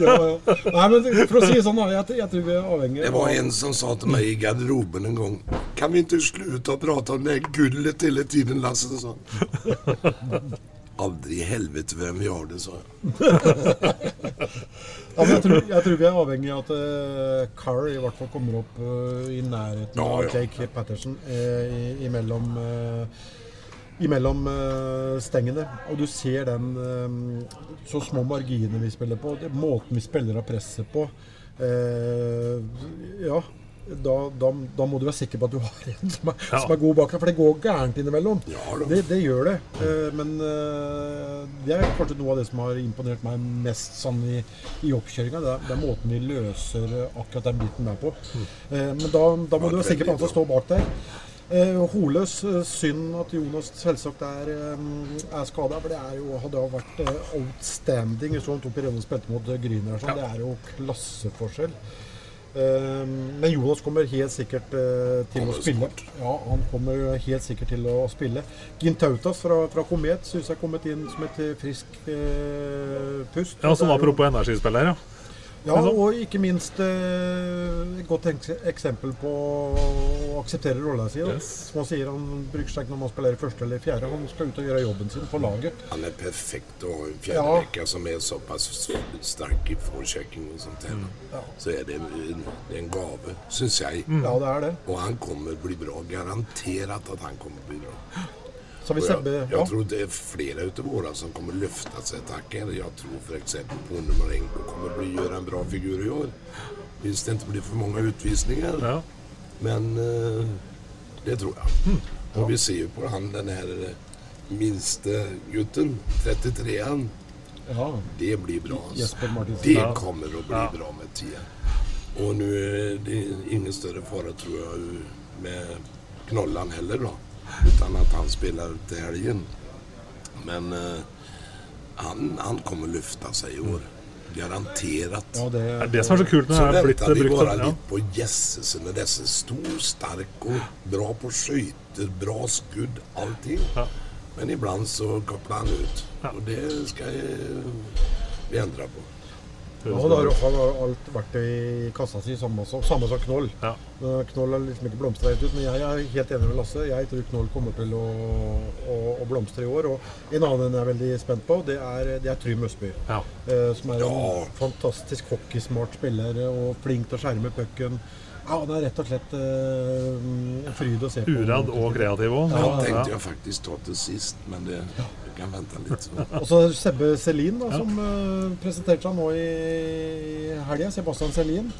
Speaker 2: Ja, ja. Nei, men for å si det sånn, jeg, jeg tror vi er avhengig
Speaker 3: Det var en som sa til meg i garderoben en gang Kan vi inte sluta prate om det gullet hele tiden Lasse? sa han. Aldri i helvete hvem vi har det, sa jeg.
Speaker 2: Ja, jeg, tror, jeg tror vi er avhengig av at uh, Carr i hvert fall kommer opp uh, i nærheten
Speaker 3: Ja,
Speaker 2: av
Speaker 3: ja.
Speaker 2: Jake Patterson uh, i, imellom, eh, imellom eh, stengene. Og du ser den eh, så små marginene vi spiller på, det, måten vi spiller av presset på. Eh, ja, da, da, da må du være sikker på at du har en som er,
Speaker 1: Ja.
Speaker 2: som er god bak deg, for det går gærent innimellom.
Speaker 3: Ja,
Speaker 2: det, det gjør det. Men det er kanskje noe av det som har imponert meg mest sånn i, i oppkjøringa. Det, det er måten vi løser akkurat den biten der på. Eh, men da, da må du være sikker på at han står bak der. Eh, Holøs, eh, synd at Jonas selvsagt er, eh, er skada, for det er jo, hadde jo vært outstanding hvis han tok perioden og spilte mot Grüner. Gryner. Ja. Det er jo klasseforskjell. Eh, men Jonas kommer helt sikkert eh, til
Speaker 3: Kommer
Speaker 2: å spille. Ja, han kommer helt sikkert til å spille. Gintautas fra, fra Komet syns jeg har kommet inn som et friskt frisk eh, pust.
Speaker 1: Ja,
Speaker 2: Som
Speaker 1: Sånn apropos energispiller, ja.
Speaker 2: Ja,
Speaker 1: Liksom.
Speaker 2: og ikke minst eh, et godt eksempel på å akseptere rolla si.
Speaker 1: Yes.
Speaker 2: Som han sier, han bruker seg ikke når man spiller i første eller fjerde. Han skal ut og gjøre jobben sin for laget.
Speaker 3: Han er perfekt å ha en
Speaker 2: Ja.
Speaker 3: fjärdevecka som er såpass sterk i forechecking og sånt här. Så er det en, en gave, syns jag.
Speaker 2: Ja, det er det.
Speaker 3: Og han kommer bli bra. Garantert at han kommer bli bra.
Speaker 2: Så vi
Speaker 3: jag,
Speaker 2: ja.
Speaker 3: jag tror det är flera utav våra som kommer lyfta sig tacken. Jag tror för exempel på Numarenko kommer bli, göra en bra figur i år. Visst det inte blir för många utvisningar.
Speaker 1: ja.
Speaker 3: Men eh, det tror jag. Och vi ser ju på han den här eh, minste gutten, 33an.
Speaker 2: ja.
Speaker 3: Det blir bra. Alltså. Det
Speaker 2: Ja.
Speaker 3: kommer att bli
Speaker 1: Ja.
Speaker 3: bra med 10. Och nu är det ingen större fara tror jag med Knollan heller då. Utan att han spelar till helgen. Men eh, han, han kommer lyfta sig i år. Garanterat.
Speaker 2: ja, det,
Speaker 1: er det som er så kult når
Speaker 3: Så
Speaker 1: det er blitt
Speaker 3: väntar vi
Speaker 1: brukt.
Speaker 3: bara
Speaker 1: Ja.
Speaker 3: lite på Jessesen. Dessa är stor, stark och bra på skyter, bra skudd, allting.
Speaker 1: Ja.
Speaker 3: Men ibland så kopplar han ut.
Speaker 1: Ja.
Speaker 3: Och det ska eh, vi ändra på.
Speaker 2: Ja, han har, han har alt vært i kassa si, samme som, samme som Knoll.
Speaker 1: Ja.
Speaker 2: Knoll har liksom ikke blomstra helt ut, men jeg er helt enig med Lasse. Jeg tror Knoll kommer til å, å, å blomstre i år. Og en annen jeg er veldig spent på, det er, det er Trym Østby.
Speaker 1: Ja.
Speaker 2: Eh, som er en
Speaker 3: Ja.
Speaker 2: fantastisk hockeysmart spiller og flink til å skjerme pucken. Ja, det er rett og slett eh, en fryd å se på.
Speaker 1: Uredd og kreativ òg.
Speaker 3: Ja, tenkte jeg faktisk ta til sist, men det, det kan vente litt. Så.
Speaker 2: Og så Sebbe Selin, da, som uh, presenterte seg nå i helga. Sebastian Selin.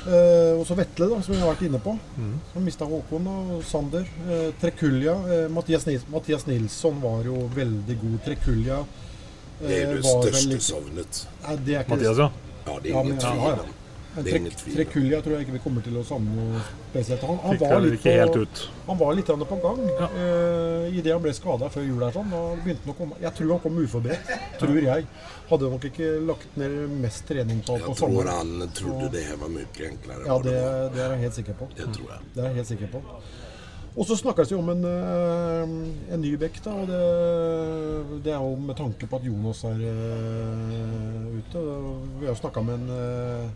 Speaker 2: Uh, og så Vetle, da, som vi har vært inne på.
Speaker 1: Mm.
Speaker 2: Som mista Håkon og Sander. Uh, Trekulja. Uh, Mathias, Nils Mathias Nilsson var jo veldig god. Trekulja uh,
Speaker 3: Det er det største
Speaker 2: litt-
Speaker 3: savnet.
Speaker 2: Nei, det er ikke
Speaker 1: Mathias, ja.
Speaker 3: Ja, det er ingen
Speaker 2: ja,
Speaker 3: tvil om.
Speaker 2: Trekulja tror jeg ikke vi kommer til å savne noe spesielt. Han, han var litt på. Han var litt på gang eh, idet han ble skada før jul. her sånn. og begynte å komme. Jeg tror han kom uforberedt. Tror jeg. Hadde nok ikke lagt ned mest trening på, på
Speaker 3: Jeg tror han trodde det her var mye enklere.
Speaker 2: Ja, det,
Speaker 3: det
Speaker 2: er jeg helt sikker på.
Speaker 3: Det tror jeg.
Speaker 2: Det er jeg helt sikker på. Og så snakkes det jo om en, eh, en ny bekk, da. Og det, det er jo med tanke på at Jonas er eh, ute. Vi har jo snakka med en,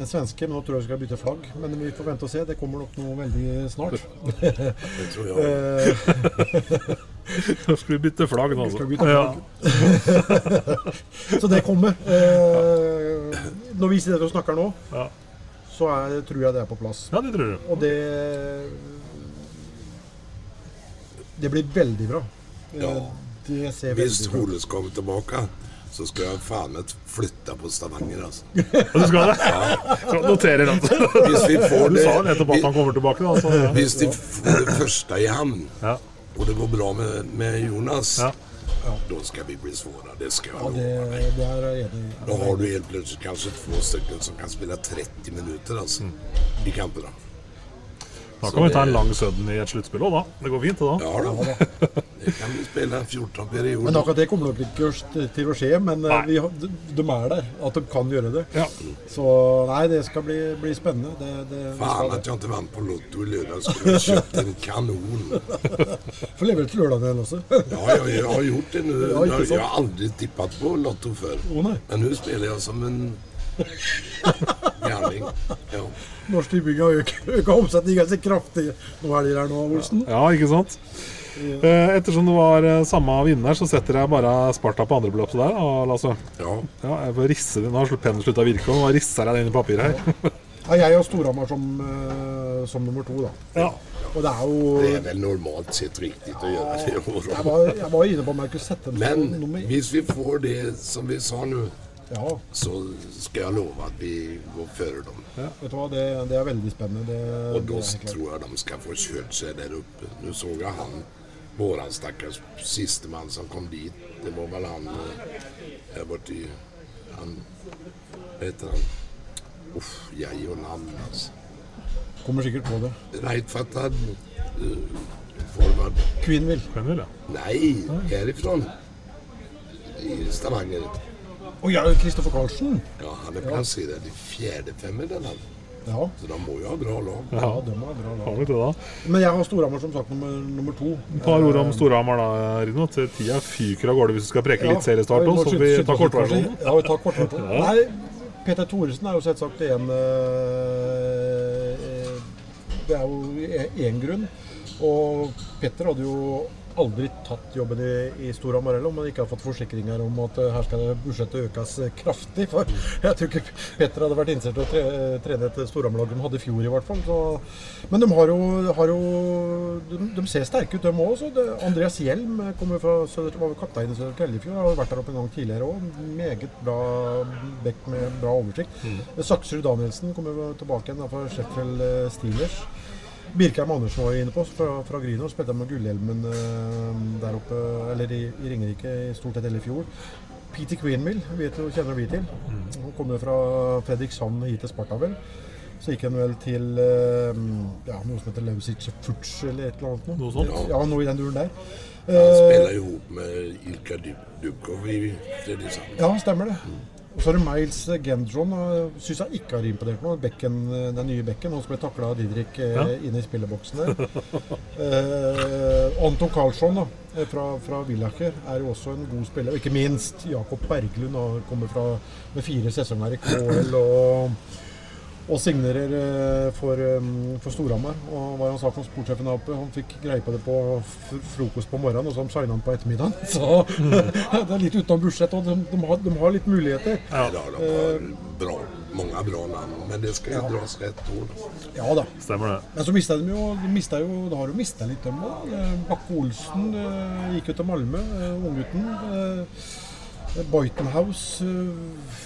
Speaker 2: en svenske, men nå tror jeg vi skal bytte flagg. Men vi får vente og se. Det kommer nok noe veldig snart.
Speaker 3: Det tror jeg.
Speaker 1: Nå skal vi bytte flagg nå, altså. Ja.
Speaker 2: så det kommer. Eh, når vi sitter og snakker nå,
Speaker 1: Ja.
Speaker 2: så er, tror jeg det er på plass.
Speaker 1: ja, det tror du.
Speaker 2: Og det Det blir veldig bra.
Speaker 3: Ja.
Speaker 2: Eh, Det ser
Speaker 3: Hvis
Speaker 2: veldig ut.
Speaker 3: Holes kommer tilbake, så skal jeg faen meg flytte på Stavanger. Altså.
Speaker 1: Og du skal det? Så Noterer han.
Speaker 3: Hvis vi får
Speaker 1: Du
Speaker 3: det
Speaker 1: sa nettopp at han kommer tilbake, da. Så, ja.
Speaker 3: Hvis de får det første i havn,
Speaker 1: Ja.
Speaker 3: og det går bra med, med Jonas,
Speaker 1: Ja.
Speaker 3: da skal vi bli svåre. Det skal
Speaker 2: Ja,
Speaker 3: jeg
Speaker 2: det,
Speaker 3: love deg.
Speaker 2: det er jeg enig i.
Speaker 3: Da har du helt plutselig kanskje to stykker som kan spille 30 minutter altså, i kamperna.
Speaker 1: Da kan vi ta en lang sudden i et sluttspill òg, da. Det går fint, det da.
Speaker 3: Ja, då. det kan vi spela 14
Speaker 2: Men akkurat det kommer nok ikke til å skje. Men eh, vi, de, er der. At de kan gjøre det.
Speaker 1: Ja.
Speaker 2: Så nei, det skal bli, bli spennende. Det, det, Faen
Speaker 3: Fan jeg ikke vant på Lotto i lørdag. Skulle jeg kjøpt en kanon.
Speaker 2: Får levere til lørdag igjen også.
Speaker 3: Ja, jeg, jeg, har gjort det
Speaker 2: nå.
Speaker 3: Jag har aldri tippet på Lotto før.
Speaker 2: Oh, nei.
Speaker 3: Men nå spiller jeg som en.
Speaker 2: Norsk Tipping har økt- øka omsetningen ganske kraftig nå helger her nå, Olsen.
Speaker 1: ja, ikke sant? Eh, Ettersom det var eh, samme vinner, så setter jeg bare Sparta på andrebeløpet der, Og, Lasse.
Speaker 3: ja.
Speaker 1: Ja, jeg får risse det. Nå har pennen slutta å virke, og nå risser jeg den inn i papiret her.
Speaker 2: Ja, jeg har Storhamar som, eh, som nummer to, da.
Speaker 1: Ja.
Speaker 2: Og det er jo
Speaker 3: Det er vel normalt sett riktigt å gjøre det.
Speaker 2: Jeg var, jeg var inne på om jeg kunne sette den som
Speaker 3: Men
Speaker 2: nummer
Speaker 3: hvis vi får det som vi sa nu
Speaker 2: Ja,
Speaker 3: så skal jeg love at vi går før dem.
Speaker 2: vet du hva, det, det er veldig spennende. Det,
Speaker 3: Og da tror jeg de skal få kjørt seg der oppe. Nå så jeg han, vår stakkars sistemann som kom dit. Det var vel han der borte i Han Hva heter han? Uff, jeg og navn, altså.
Speaker 2: Kommer sikkert på det.
Speaker 3: Reitfattad uh, forward.
Speaker 2: Queenville.
Speaker 1: Kan du, ja.
Speaker 3: Nei, herifrån. I Stavanger.
Speaker 2: Å ja, Kristoffer Karlsen.
Speaker 3: Ja, han er plassert i fjerde femmeren. han.
Speaker 2: Ja,
Speaker 3: Så da må jo ha bra lag.
Speaker 2: ja, det må ha bra
Speaker 1: Har
Speaker 2: lag.
Speaker 1: da.
Speaker 2: Men jeg har Storhamar som sagt nummer, nummer to.
Speaker 1: Et par ord om Storhamar, da, Rino. Til Tida fyker av gårde hvis du skal preke litt seriestart
Speaker 2: Ja,
Speaker 1: nå, så vi tar kortversjonen.
Speaker 2: Ja, vi tar kortversjonen. Nei, Peter Thoresen er jo selvsagt en eh, Det er jo én grunn. Og Petter hadde jo aldri tatt jobben i, i Storhamar heller, om man ikke hadde fått forsikringer om at eh, her skal budsjettet økes eh, kraftig. For jeg tror ikke Petter hadde vært interessert i å tre, trene et Storhamar-lag de hadde i fjor, i hvert fall. Så, men de har jo, har jo de, de ser sterke ut, de òg. Andreas Hjelm kommer fra Søder, var kaptein i Søder Kveldefjord. Har vært der oppe en gang tidligere òg. Meget bra bekk med bra oversikt. Saksrud Danielsen kommer tilbake igjen fra Sheffield eh, Steelers. Birkheim Andersen var inne på fra, fra Grino. Spilte med gullhjelmen eh, der oppe, eller i, i Ringerike i stort sett hele i fjor. Peter Queenmill kjenner vi til. Han kom jo fra Fredrikshavn hit til Sparta, vel. Så gikk han vel til eh, ja, noe som heter Lausic Futsch eller et eller annet.
Speaker 1: Noe sånt.
Speaker 2: Ja, noe i den duren der.
Speaker 3: Han spiller jo ihop med Ilka Dub- Dubkov i Fredrikshavn.
Speaker 2: ja, stemmer det. Og så er det Miles Gendron. Syns jeg ikke har imponert noe. Bekken, den nye bekken. Han som ble takla av Didrik eh,
Speaker 1: Ja.
Speaker 2: inne i spilleboksen der. eh, Anton Karlsson da, eh, fra, fra Villacher er jo også en god spiller. Og ikke minst Jakob Berglund. Han kommer fra, med fire sesonger i KL og, og signerer eh, for, eh, for Storhamar. Og hva han sa for sportssjefen der oppe, han fikk greie på det på frokost på morgenen, og så signa han på ettermiddagen. Så det er litt utenom budsjett, og de, de, har, de har litt muligheter.
Speaker 3: Ja, de har bra, mange bra navn, men det ska ja. dras rett ord.
Speaker 2: Ja da.
Speaker 1: Stemmer det.
Speaker 2: Men så mista de jo, de mista jo Da har de mista litt, dem òg. Bakke-Olsen eh, gikk jo til Malmö, eh, unggutten. Eh, House eh,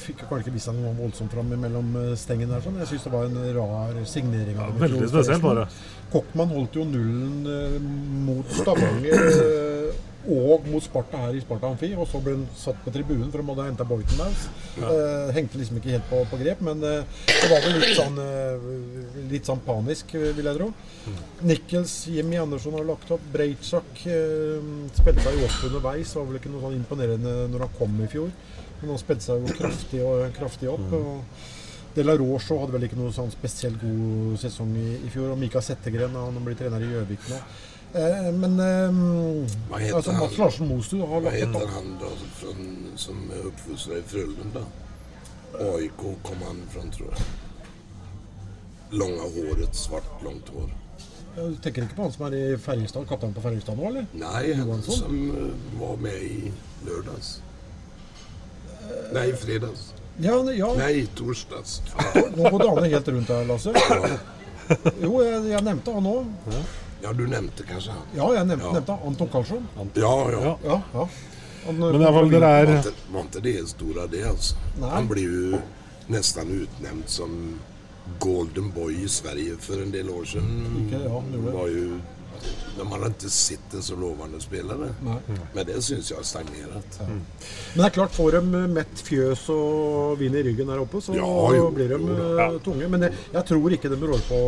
Speaker 2: fikk jo kanskje ikke vist seg noe voldsomt fram mellom eh, stengene der. Sånn. Jeg syns det var en rar signering. av ja,
Speaker 1: veldig spesielt bare.
Speaker 2: Kokkmann holdt jo nullen eh, mot Stavanger og mot Sparta her i Sparta Amfi. Og så ble han satt på tribunen for de hadde henta Boitenhaus. Eh, hengte liksom ikke helt på, på grep, men eh, det var vel litt sånn, eh, litt sånn panisk, eh, vil jeg tro. Nichols, Jimmy Andersson har lagt opp. Breitschak eh, spilte seg jo opp underveis. Var vel ikke noe sånn imponerende når han kom i fjor. Men han spilte seg jo kraftig, og, kraftig opp. og De La Roche hadde vel ikke noe sånn spesielt god sesong i, i fjor. Og Mika Settegren han blir trener i Gjøvik nå. Eh, men eh,
Speaker 3: Hva heter
Speaker 2: altså, Mats? Larsen Mostu har Hva
Speaker 3: heter han da som, som er uppfostrad i Frölunda? AIK kom han fra, tror jeg. Lange håret, svart langt hår.
Speaker 2: Du tenker ikke på han som er i Ferjestad, kaptein på Ferjestad nå, eller?
Speaker 3: Nei, han som eh, var med i lördags. Nei, fredags.
Speaker 2: Ja, ja.
Speaker 3: Nei, torsdags.
Speaker 2: Nå går Dane helt rundt her, Lasse. Jo, jeg, jeg nevnte han òg.
Speaker 3: Ja, du nevnte kanskje han.
Speaker 2: Ja, jeg nevnte,
Speaker 3: Ja.
Speaker 2: nevnte Anton Karlsson.
Speaker 3: Ja, ja.
Speaker 2: Ja, ja. Han,
Speaker 1: Men iallfall dere er det
Speaker 3: Var
Speaker 1: ikke,
Speaker 3: inte, det stor det stora det altså.
Speaker 2: Nej.
Speaker 3: Han blir jo nesten utnevnt som Golden Boy i Sverige for en del år siden.
Speaker 2: Ikke, ja, han gjorde det.
Speaker 3: var ju, de man ikke sett en så lovende spelare.
Speaker 2: Nei.
Speaker 3: Men det syns jeg har stagnerat.
Speaker 2: Men det er klart, får de mett fjøs og vin i ryggen der oppe, så
Speaker 3: Ja, jo,
Speaker 2: blir de
Speaker 3: jo
Speaker 2: eh, tunge. Men jeg, jeg tror ikke de rår på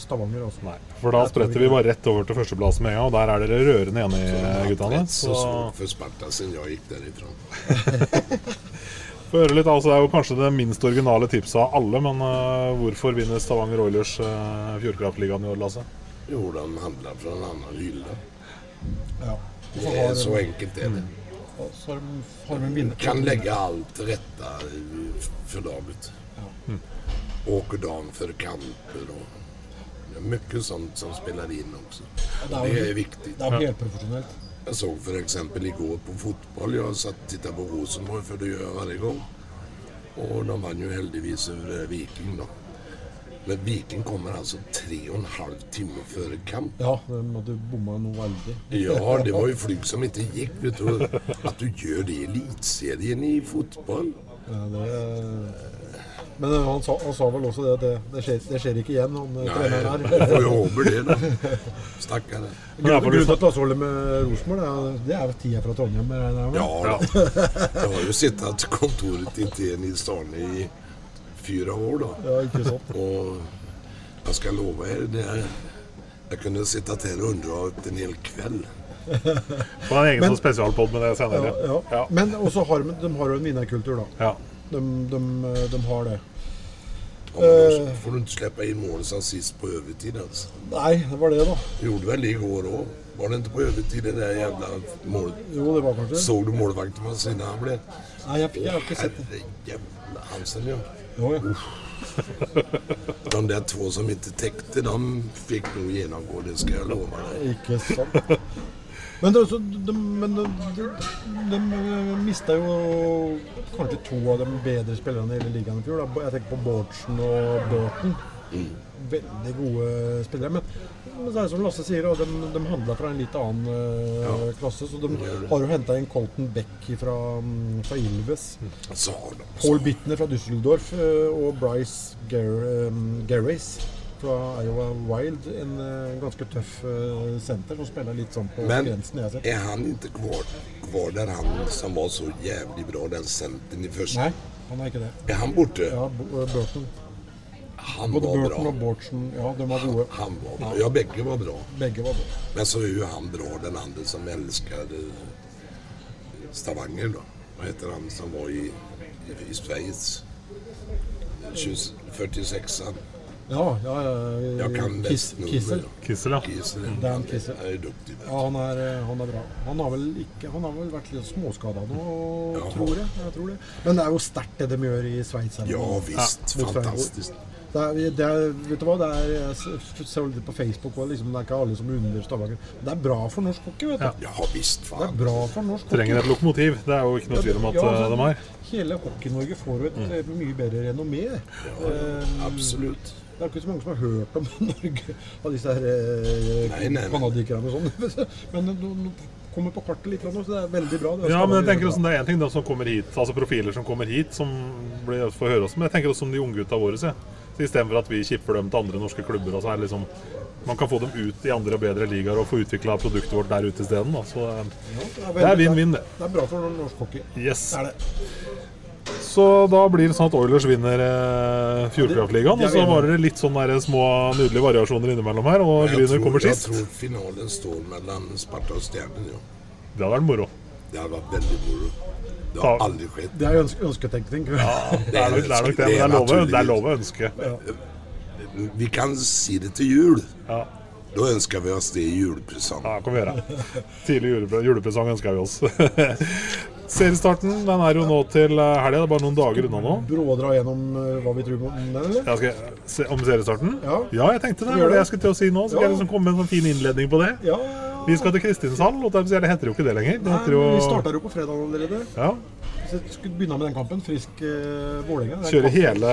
Speaker 2: Stavanger. Også.
Speaker 1: Nei, for da spretter vi bare rett over til førsteplass med en gang, og der er dere rørende enige, guttene.
Speaker 3: Så
Speaker 1: Så
Speaker 3: svårt för Sparta sen jeg gikk derifra.
Speaker 1: få høre litt, altså Det er jo kanskje det minst originale tipset av alle, men uh, hvorfor vinner Stavanger Oilers uh, Fjordkraftligaen i år, Lasse?
Speaker 3: Jo, de handlar från en annan hylle.
Speaker 2: Ja. Så
Speaker 3: Det
Speaker 2: er
Speaker 3: är så enkelt är det.
Speaker 2: så har de, vinner.
Speaker 3: Kan lägga allt rätta i- för laget. Åker dagen för kamper och det er mycket sånt som spelar in också.
Speaker 2: det är
Speaker 3: Och det är
Speaker 2: er helprofesjonelt.
Speaker 3: Jag såg för exempel igår på fotboll. Jag satt och tittade på Rosenborg för det gör jag varje gång. Och de vann ju heldigvis över Viking då. Men Viking kommer altså tre og en halv timme før kamp.
Speaker 2: Ja, de hadde bomma noe veldig.
Speaker 3: Ja, det var jo fly som ikke gikk. Vet du. At du gjør det i elitserien i fotball.
Speaker 2: Ja, det, men han sa, han sa vel også det at det, det, skjer, det skjer ikke igjen, han eh, treneren
Speaker 3: jag får
Speaker 2: jo
Speaker 3: håpe det da. Stakkar.
Speaker 2: Grunnen til at Lasse holder med Rosenborg, det er- tida fra Trondheim.
Speaker 3: Ja, da. Jeg har jo sittet kontoret til TN i stan i fyra år da.
Speaker 2: Ja, ikke sant.
Speaker 3: Og Hva skal jeg love her det er, Jeg kunne sitta til Og undre ut en hel kveld.
Speaker 1: På en egen
Speaker 2: Men-
Speaker 1: sånn spesialpod med det
Speaker 2: Ja,
Speaker 1: senere.
Speaker 2: ja.
Speaker 1: Ja.
Speaker 2: Men også har de, de har jo en vinnerkultur, da.
Speaker 1: Ja.
Speaker 2: De, de, de har det.
Speaker 3: Ja,
Speaker 2: Eh.
Speaker 3: får du ikke slippe inn målet som sist på övertid Altså.
Speaker 2: Nei, det var det, da.
Speaker 3: Gjorde vel det går òg. Var det ikke på övertid det der jævla målet?
Speaker 2: Jo, det var kanskje Så
Speaker 3: Såg du målvakten vad siden av? blev?
Speaker 2: Nei, jeg, jeg har ikke sett det.
Speaker 3: Herre jævla Hansen ja.
Speaker 2: Jo, ja.
Speaker 3: De där två som inte täckte, de fick nog genomgå, det ska jag lova dig.
Speaker 2: Ikke sant. Men, er de, men de, de, de mista jo kanskje to av de bedre spillerne i hele ligaen i fjor. Da. Jeg tenker på Bårdsen og Burton. Veldig gode spillere. Men, men det er som Lasse sier, de, de handla fra en litt annen ja. klasse. Så de har jo henta inn Colton Beck fra, mm, fra Ilves.
Speaker 3: Så.
Speaker 2: Paul Bittner fra Düsseldorf eh, og Bryce Gerrace um, fra Iowa Wild. En eh, ganske tøff eh, senter som spiller litt sånn på
Speaker 3: Men
Speaker 2: grensen. Jeg sett.
Speaker 3: är han ikke kvar, kvar der, han som var så jævlig bra, den senteren i første?
Speaker 2: Nei, han er ikke det.
Speaker 3: Er han borte?
Speaker 2: Ja, eh, Burton.
Speaker 3: Han
Speaker 2: Både
Speaker 3: var
Speaker 2: Burton og
Speaker 3: bra.
Speaker 2: Bårdsen, ja, de var gode.
Speaker 3: Han var bra. Ja, begge var bra.
Speaker 2: Begge var bra.
Speaker 3: Men så er jo han bra, den andre som älskar eh, Stavanger da. Hva heter han som var i, i, i Schweiz? 20 46an.
Speaker 2: Ja, ja, ja.
Speaker 3: Nummer.
Speaker 2: Kissel.
Speaker 1: Kissel, ja.
Speaker 3: Kissel.
Speaker 2: Dan Kissel.
Speaker 3: Han er duktig.
Speaker 2: Ja, han er, eh, han er bra. Han har vel ikke Han har vel vært litt småskada nå,
Speaker 3: Ja.
Speaker 2: tror jeg. jeg tror det. Men det er jo sterkt det de gjør i Sveits.
Speaker 3: Ja visst,
Speaker 2: mot Freiburg. Det er, det er, vet du hva, det er, jeg ser det på Facebook og liksom, det er ikke alle som unner Stavanger. Men Det er bra for norsk hockey, vet du.
Speaker 1: Ja.
Speaker 3: visst, faen.
Speaker 2: Det er bra for norsk hockey.
Speaker 1: Trenger et lokomotiv. Det er jo ikke noe tvil om at
Speaker 2: Ja,
Speaker 1: eh,
Speaker 2: altså,
Speaker 1: de har.
Speaker 2: Hele Hockey-Norge får jo et mm. mye bedre renommé. Ja,
Speaker 3: um, absolutt.
Speaker 2: Det er ikke så mange som har hørt om Norge av disse her eh,
Speaker 3: nei.
Speaker 2: canadierne og sånn. Men nå nå kommer på kartet litt, så det er veldig bra. Det
Speaker 1: Ja, men jeg tenker også. Det er en ting da som kommer hit, altså profiler som kommer hit, som blir får høre oss. Men jeg tenker også om de unggutta våre. Se. Så Istedenfor at vi kipper dem til andre norske klubber, og så er det liksom man kan få dem ut i andre og bedre ligaer og få utvikla produktet vårt der ute isteden. Så eh,
Speaker 2: Ja,
Speaker 1: det er vinn-vinn, det.
Speaker 2: Det er bra for norsk hockey.
Speaker 1: Yes.
Speaker 2: Det er det.
Speaker 1: Så da blir det sånn at Oilers vinner eh, Fjordkraftligaen. Og så var det litt sånn små nydelige variasjoner innimellom her, og
Speaker 3: Grüner
Speaker 1: kommer sist.
Speaker 3: Jeg tror finalen står mellom Sparta og Stjernen, Ja.
Speaker 1: Det hadde vært moro.
Speaker 3: Det hadde vært veldig moro. Det har aldri skjedd.
Speaker 2: Det er jo ønsketenkning.
Speaker 1: Det er det, er nok det men det er lov, å- ønske. lov å ønske.
Speaker 3: Vi kan si det til jul.
Speaker 1: Ja.
Speaker 3: Da ønsker vi oss det i julepresang.
Speaker 1: Ja, kan vi gjøre. Tidlig julepre julepresang ønsker vi oss. Seriestarten den er jo nå til eh, helga. Det er bare noen dager unna nå.
Speaker 2: Brådra gjennom eh, hva vi tror om den, eller?
Speaker 1: Jeg skal se om seriestarten?
Speaker 2: Ja.
Speaker 1: jeg tenkte det. Det var det
Speaker 2: det?
Speaker 1: jeg skulle til å si nå. Så skal
Speaker 2: Ja.
Speaker 1: jeg liksom komme med en sånn fin innledning på det.
Speaker 2: Ja, ja, ja.
Speaker 1: Vi skal til Kristinshall. og Det det heter jo ikke det lenger. Det heter jo
Speaker 2: Nei, Vi starta jo på fredag allerede.
Speaker 1: ja,
Speaker 2: Så jeg skulle begynne med den kampen. Frisk uh, Vålerenga.
Speaker 1: Kjøre hele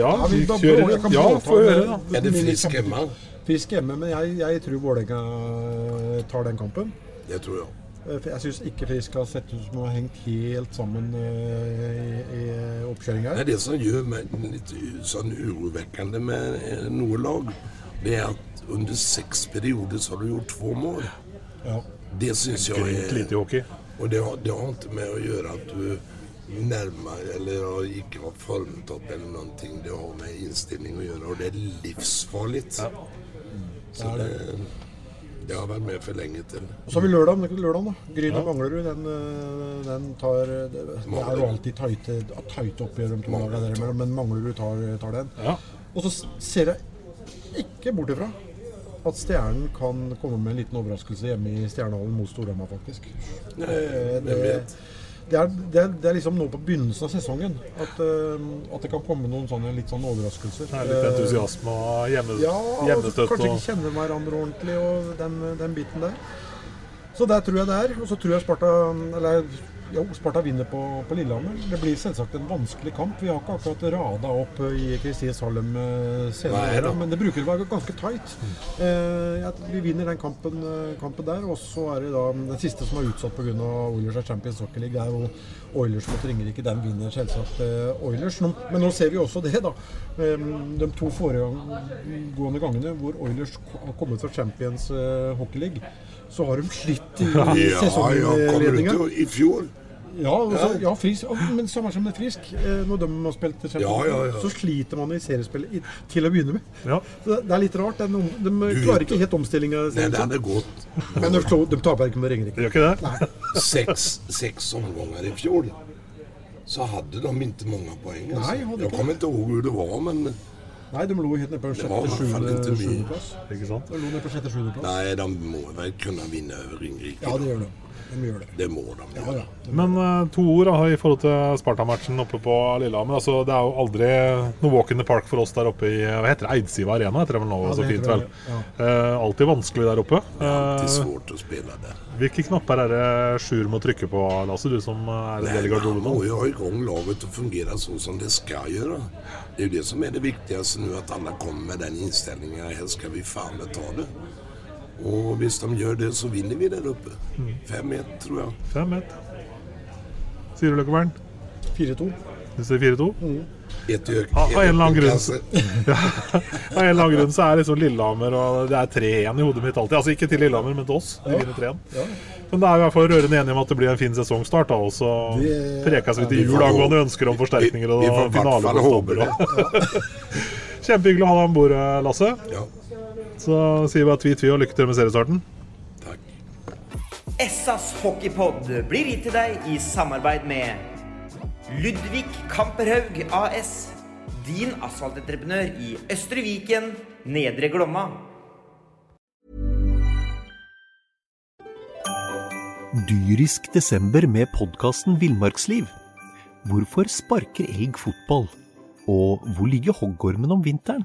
Speaker 1: Ja,
Speaker 2: Ja, vi
Speaker 1: kjører
Speaker 2: jeg
Speaker 1: Ja,
Speaker 2: blåta
Speaker 1: få høre, da.
Speaker 3: Er det frisk hjemme?
Speaker 2: Frisk hjemme, men jeg, jeg tror Vålerenga tar den kampen.
Speaker 3: Det tror jag.
Speaker 2: Eh, Jeg syns ikke Frisk har sett ut som å ha hengt helt sammen eh, i, i oppkjøringa
Speaker 3: Det
Speaker 2: er
Speaker 3: det som gjør meg litt sånn urovekkende med noe lag, det er at under seks perioder så har du gjort to mål.
Speaker 2: Ja.
Speaker 3: Det syns jag
Speaker 1: Grymt lite hockey.
Speaker 3: Og det har, det har ikke med å gjøre at du nærmer eller har ikke har formtopp eller ting. Det har med innstilling å gjøre, og det är livsfarligt. Så det, det har vært med for lenge til.
Speaker 2: Og så har vi lørdag, lørdag da. Grynet Manglerud. Den, eh, den tar Det, det er jo alltid tighte, tighte oppgjør de to imellom, men Manglerud tar, tar den.
Speaker 1: Ja.
Speaker 2: Og så ser jeg ikke bort ifra at Stjernen kan komme med en liten overraskelse hjemme i Stjernehallen mot Storhamar, faktisk.
Speaker 3: Det,
Speaker 2: Eh, det, er, det, er, det er liksom nå på begynnelsen av sesongen at, eh, at det kan komme noen sånne litt sånne overraskelser.
Speaker 1: Det er litt
Speaker 2: Eh,
Speaker 1: entusiasme og hjemme,
Speaker 2: ja,
Speaker 1: hjemmestøtt.
Speaker 2: kanskje ikke kjenner hverandre ordentlig og den, den biten der. Så der tror jeg det er. Og så tror jeg Sparta Eller jo, Sparta vinner på, på Lillehammer. Det blir selvsagt en vanskelig kamp. Vi har ikke akkurat rada opp i Kristin Salem senere,
Speaker 3: Nei
Speaker 2: men det bruker å være ganske tight. Eh, vi vinner den kampen, eh, kampen der, og så er det da den siste som er utsatt pga. Oilers og Champions Hockey League. Det er jo Oilers mot Ringerike. Den vinner selvsagt eh, Oilers. Men nå ser vi også det, da. Eh, de to foregående gangene hvor Oilers har kommet fra Champions eh, Hockey League, så har de slitt i
Speaker 3: Ja,
Speaker 2: sesongledninga.
Speaker 3: ut i fjor.
Speaker 2: Ja, så, ja frisk, og- men samme som det er Frisk. eh, Når de har spilt Champions
Speaker 3: Ja, ja, ja.
Speaker 2: så sliter man i seriespillet i, til å begynne med.
Speaker 1: ja.
Speaker 2: Så det- det er litt rart. Den, de klarer ikke helt omstillinga.
Speaker 3: Nej, det hade gått
Speaker 2: Men de, de taper ikke med Ringerike.
Speaker 1: Seks, ikke
Speaker 3: omganger i fjor, Så hadde de ikke mange poeng. Altså.
Speaker 2: Nei, hadde
Speaker 3: ikke.
Speaker 2: Jeg
Speaker 3: kommer ikke ihåg hvor det var, men
Speaker 2: Nei, de lå helt nede på
Speaker 3: Det var i
Speaker 2: sjette-sjuende
Speaker 3: ikke mye.
Speaker 2: sjuendeplass.
Speaker 1: Ikke sant?
Speaker 2: De lå nede på sjette-sjuendeplass.
Speaker 3: Nei, de må vel kunne vinne over Ringerike.
Speaker 2: Ja, det gjør de. De gjør det.
Speaker 3: Det må de
Speaker 2: Ja, ja.
Speaker 1: Men uh, to ord da, i forhold til Sparta-matchen oppe på Lillehammer. Altså, det er jo aldri noe walk in the park for oss der oppe i hva heter det, Eidsiva Arena. heter det vel nå,
Speaker 2: Ja,
Speaker 1: så fint vel.
Speaker 2: ja.
Speaker 1: Uh, alltid vanskelig der oppe.
Speaker 3: Uh, alltid
Speaker 1: Eh,
Speaker 3: svårt å spille der.
Speaker 1: hvilke knapper er det Sjur må trykke på, Lasse, du som er en del i
Speaker 3: man
Speaker 1: garderoben?
Speaker 3: må jo ha i gang laget til å fungere sånn som det skal gjøre. Det er jo det som er det viktigste nå, at alle kommer med den innstillingen. Her skal vi fan ta det. Och hvis de gjør det så vinner vi der oppe. 5-1 tror jeg.
Speaker 1: 5-1. Sier du, Løkkebern?
Speaker 2: 4-2.
Speaker 1: Du sier 4-2?
Speaker 3: Ett i ök-
Speaker 1: Ja, av en eller annen grunn.
Speaker 3: klasse.
Speaker 1: Av en eller annen grunn så er liksom Lillehammer og det er 3-1 i hodet mitt alltid. Altså ikke til Lillehammer, men til oss. Vi vinner 3-1. Men det er i hvert fall rørende enige om at det blir en fin sesongstart. da, Og så prekes vi til
Speaker 3: Vi
Speaker 1: jul angående ønsker om forsterkninger og
Speaker 3: finale. vi
Speaker 1: Kjempehyggelig å ha deg om bord, Lasse.
Speaker 3: Ja,
Speaker 1: Så sier vi bare tvi, tvi og lykke til med seriestarten.
Speaker 3: Takk.
Speaker 4: Essas hockeypod blir gitt til deg i samarbeid med Ludvig Kamperhaug AS. Din asfaltentreprenør i Østre Viken, Nedre Glomma.
Speaker 5: Dyrisk desember med podkasten Villmarksliv. Hvorfor sparker elg fotball? Og hvor ligger hoggormen om vinteren?